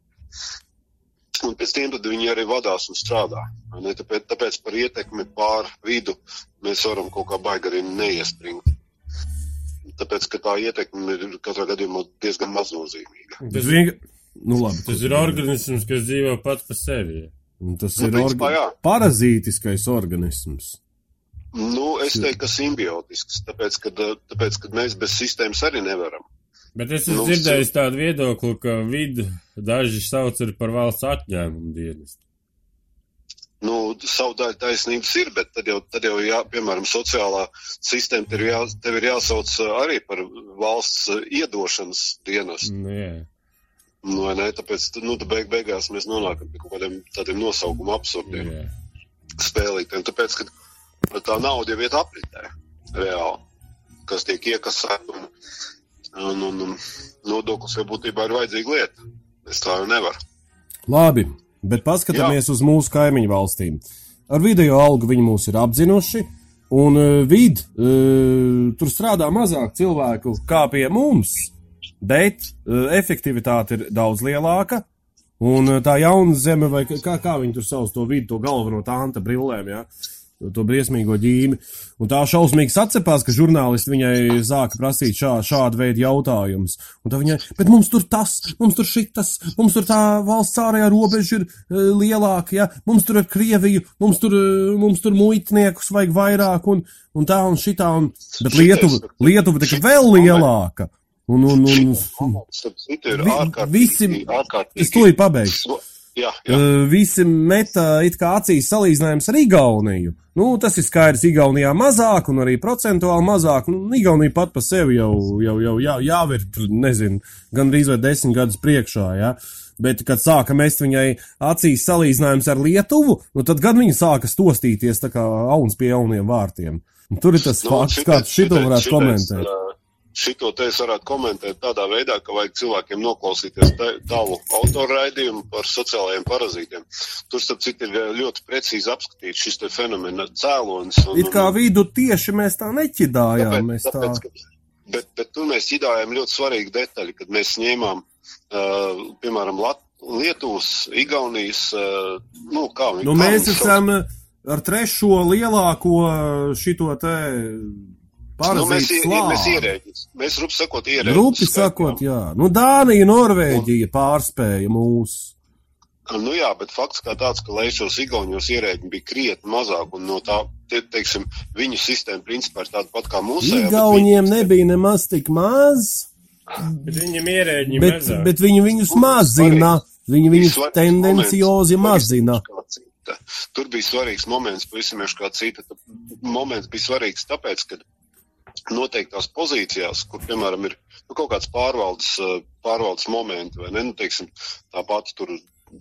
Un pēc tad viņi arī vadās un strādā. vai Ne? Tāpēc, tāpēc par ietekmi pār vidu mēs varam kaut kā baigi arī neiespringt. Tāpēc, ka tā ietekme ir katrā gadījumā diezgan maznozīmīga. Tas, vienka... nu, labi, Tas ir organisms, kas dzīvo pats par sevi. Un tas Nu, ir principā, orga... jā. parazītiskais organisms. Nu, es teiktu, ka simbiotisks, tāpēc, ka, tāpēc, ka mēs bez sistēmas arī nevaram. Bet es esmu Nu, dzirdējis tādu viedokli, ka vidu daži sauc arī par valsts atņēmumu dienestu. Nu, savu daļu taisnības ir, bet tad jau, tad jau jā, piemēram, sociālā sistēma tev, jā, tev ir jāsauc uh, arī par valsts uh, iedošanas dienestu. Nu, jā. Nu, ne? Tāpēc, nu, tad beig, beigās mēs nonākam pie kaut kādiem tādiem nosaukumu absurdiem Jā. spēlītēm. Tāpēc, ka tā nauda jau iet apritē reāli, kas tiek iekasēta un, un, un, un nodoklis jau būtībā ir vajadzīga lieta. Es tā jau nevaru. Labi, bet paskatāmies Jā. uz mūsu kaimiņu valstīm. Ar video algu viņi mūs ir apzinuši, un uh, vid, uh, tur strādā mazāk cilvēku kā pie mums, bet uh, efektivitāte ir daudz lielāka. Un uh, tā jauna zeme, vai kā, kā viņi tur sauc to vidu, to galveno tānta brillēm, ja? To briesmīgo ģīmi. Un tā šausmīgi sacepās, ka žurnālisti viņai sāka prasīt šā, šādu veidu jautājumus. Un tā viņai, bet mums tur tas, mums tur šitas, mums tur tā valsts ārējā robeža ir uh, lielāka, ja? mums tur ir Krieviju, mums tur, uh, mums tur muitniekus vajag vairāk un, un tā un šitā. Un, bet Lietuva, Lietuva tikai vēl lielāka. Un, un, un, Starp citu, ir Vi- ārkārtīgi. visi- ārkārtīgi es to ir pabeigšu. Jā, jā. Uh, visi meta it kā acīs salīdzinājums ar Igauniju. Nu, tas ir skaidrs, Igaunijā mazāk un arī procentuāli mazāk. Nu, Igaunija pat par sevi jau, jau, jau jā, tur, nezinu, gandrīz vai desmit gadus priekšā. Ja? Bet, kad sāka mest viņai acīs salīdzinājums ar Lietuvu, nu, tad gan viņa sāka stostīties tā kā auns pie jauniem vārtiem. Un tur ir tas nu, fakts, kā tu šito varētu komentēt. Šito te es varētu komentēt tādā veidā, ka vajag cilvēkiem noklausīties tavu autorraidījumu par sociālajiem parazītiem. Tur, starp citu, ir ļoti precīzi apskatīts šis te fenomena cēlonis. un- It kā vidu tieši mēs tā neķidājām. Mēs tā... tāpēc, ka, bet, bet tur mēs ķidājām ļoti svarīgu detaļu, kad mēs ņēmām, uh, piemēram, Lat Lietuvas, Igaunijas, uh, nu, kā viņi Nu, mēs esam ar trešo lielāko šito te Nu, mēs, ie- mēs. Mēs, rupi sakot, ierēģis. Rupi sakot, jā. Nu, Dānija, Norvēģija pārspēja mūs. Nu jā, bet fakts kā tāds, ka Leišos Igaunijos ierēģi bija krietni mazāk, un no tā, te, teiksim, viņu sistēma principā ir tāda pat kā mūsu. Igauniem nebija nemaz tik maz, Bet viņam ierēģi bet, mazāk. bet viņi viņus mazina. Viņi viņus tendenciozi mazina. Tur bija svarīgs moments, pavisam jau kā cita. Moments bija svarīgs tāpēc, ka noteiktās pozīcijās, kur, piemēram, ir nu, kaut kāds pārvaldes, eh, pārvaldes momenti, vai ne? Nu, teiksim, tāpat tur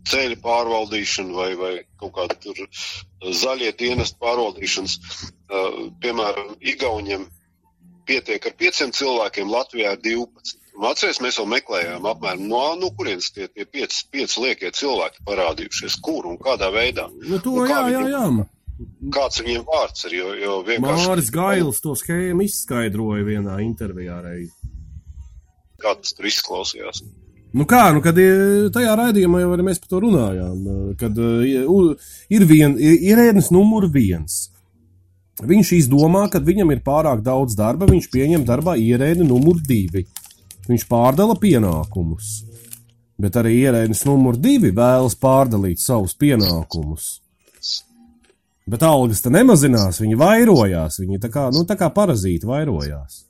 ceļu pārvaldīšana vai, vai kaut kāda tur zaļie dienestu pārvaldīšanas. Uh, piemēram, Igauniem pietiek ar pieciem cilvēkiem, Latvijā ir 12. Un Atcerieties, mēs jau meklējām, apmēram, no, no kurienes tie, tie pieci, pieci liekie cilvēki parādījušies, kur un kādā veidā. Nu, to, Un jā, jā, viņiem- jā. Kāds viņiem vārds ir, jo, jo vienkārši Māris Gails to schēmu izskaidroja vienā intervijā reiz. kā tas tur izklausījās. Nu kā, nu, kad eh, tajā raidījumā jau mēs par to runājām, eh, kad eh, ir vien, ir ierēdnis numur viens. Viņš izdomā, ka viņam ir pārāk daudz darba, viņš pieņem darbā ierēdni numur divi. Viņš pārdala pienākumus. Bet arī ierēdnis numur divi vēlas pārdalīt savus pienākumus. Bet algas te nemazinās, viņi vairojās, viņi tā kā, nu, tā kā parazīti vairojās.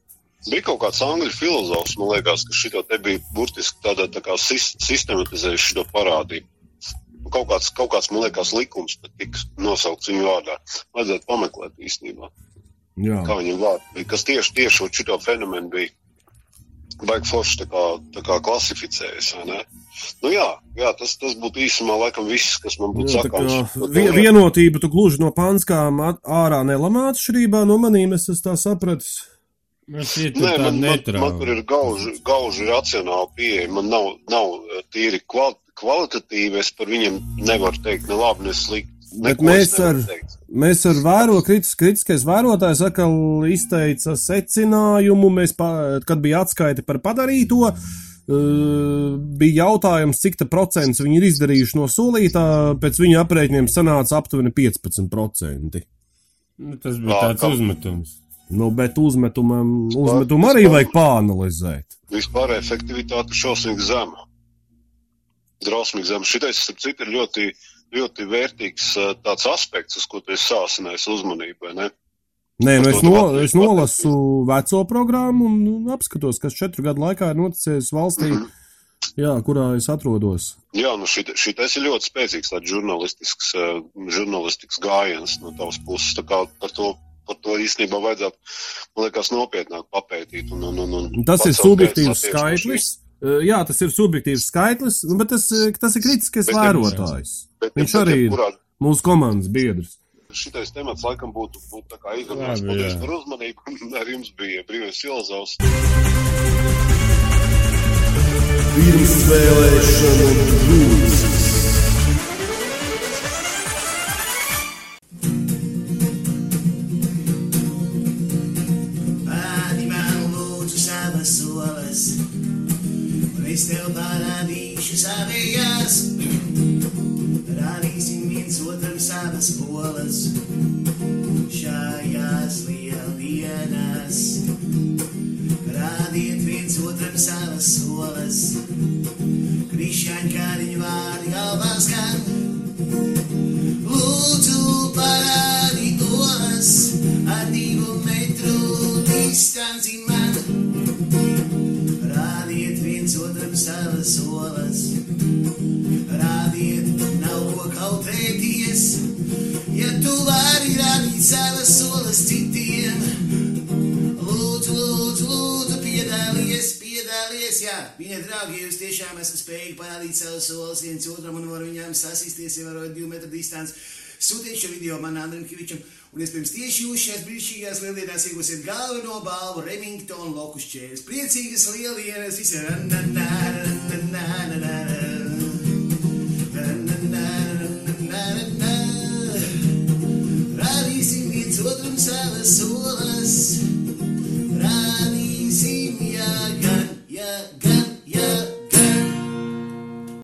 Bija kaut kāds angļu filozofs, man liekas, ka šito te bija burtiski tādā tā kā sis, sistematizējis šo parādību. Kaut kāds, kaut kāds, man liekas, likums pat tika nosaukts viņu vārdā. Vajadzētu pameklēt īstenībā, Jā. kā viņam vārdi bija, kas tieši, tieši šo fenomenu bija. Baigi forši tā kā, tā kā ne? Nu jā, jā tas, tas būtu īsumā laikam viss, kas man būtu sakāms. kā par to vie- lietu. Vienotība tu gluži no panskām ārā nelamā atšķirībā no manīm, es esmu tā sapratis. Man šķiet, Nē, man, man, man tur ir gauži, gauži racionāla pieeja. Man nav, nav eh, tīri kval, kvalitatīvi. Es par viņiem nevaru teikt ne labi, ne slikti. Bet mēs ar-. Mēs ar vēro kritis, kritiskais vērotājs atkal izteica secinājumu, mēs, pa, kad bija atskaita par padarīto, uh, bija jautājums, cik ta procents viņi ir izdarījuši no solītā, pēc viņu aprēķiniem sanāca aptuveni 15%. Nu, tas bija tāds kam? uzmetums. Nu, bet uzmetumam, uzmetumu arī vajag pāanalizēt. Vispār efektivitāte šausmīgi zema. Drausmīgi zema. Šitais, starp citu, ir ļoti, ļoti vērtīgs eh, tāds aspekts, uz ko tu esi sāsinājis uzmanību. Nē, nu es, no, es nolasu veco programmu un nu, apskatos, kas četru gadu laikā ir noticis valstī, Mhm. jā, kurā es atrodos. Jā, nu šit, šitais ir ļoti spēcīgs žurnālistisks, eh, žurnālistisks gājiens no tavas puses. Tā kā par to, par to īstenībā vajadzētu, man liekas, nopietnāk papētīt. Un, un, un, un Tas ir subjektīvs skaitlis. Uh, Jā, tas ir subjektīvs skaitlis, nu, bet tas, tas ir kritiskais Bet- vērotājs. Bet, Viņš bet arī ir jebkurā- mūsu komandas biedrs. Šitais temats laikam būtu, būtu. Labi, Paldies par uzmanību. Ar jums bija brīvais filozofs. Pirmsvēlēšana grūts. Pāri tev parādīšu savējās. Rādīsim viens otram savas polas, šajās lieldienās. Rādiet viens otram savas solas, krišņaņa kāriņu vārdi galvā skan. Lūdzu, parādi savas solas citiem, lūdzu, lūdzu, lūdzu, piedālies, piedālies. Jā, viņa draugi, jūs tiešām esat spējīgi parādīt savus solis viens otram un var viņām sasisties, ievērojot divu metru distanci. Sūtiet šo video man Andrim Kivičam, un iespējams tieši jūs šajās brīnišķīgās lieldienās iegūsiet galveno balvu Remington loku šķērs. Priecīgas lieldienas visiem! līdz otram savas olas. Rādīsim, ja gan, ja gan.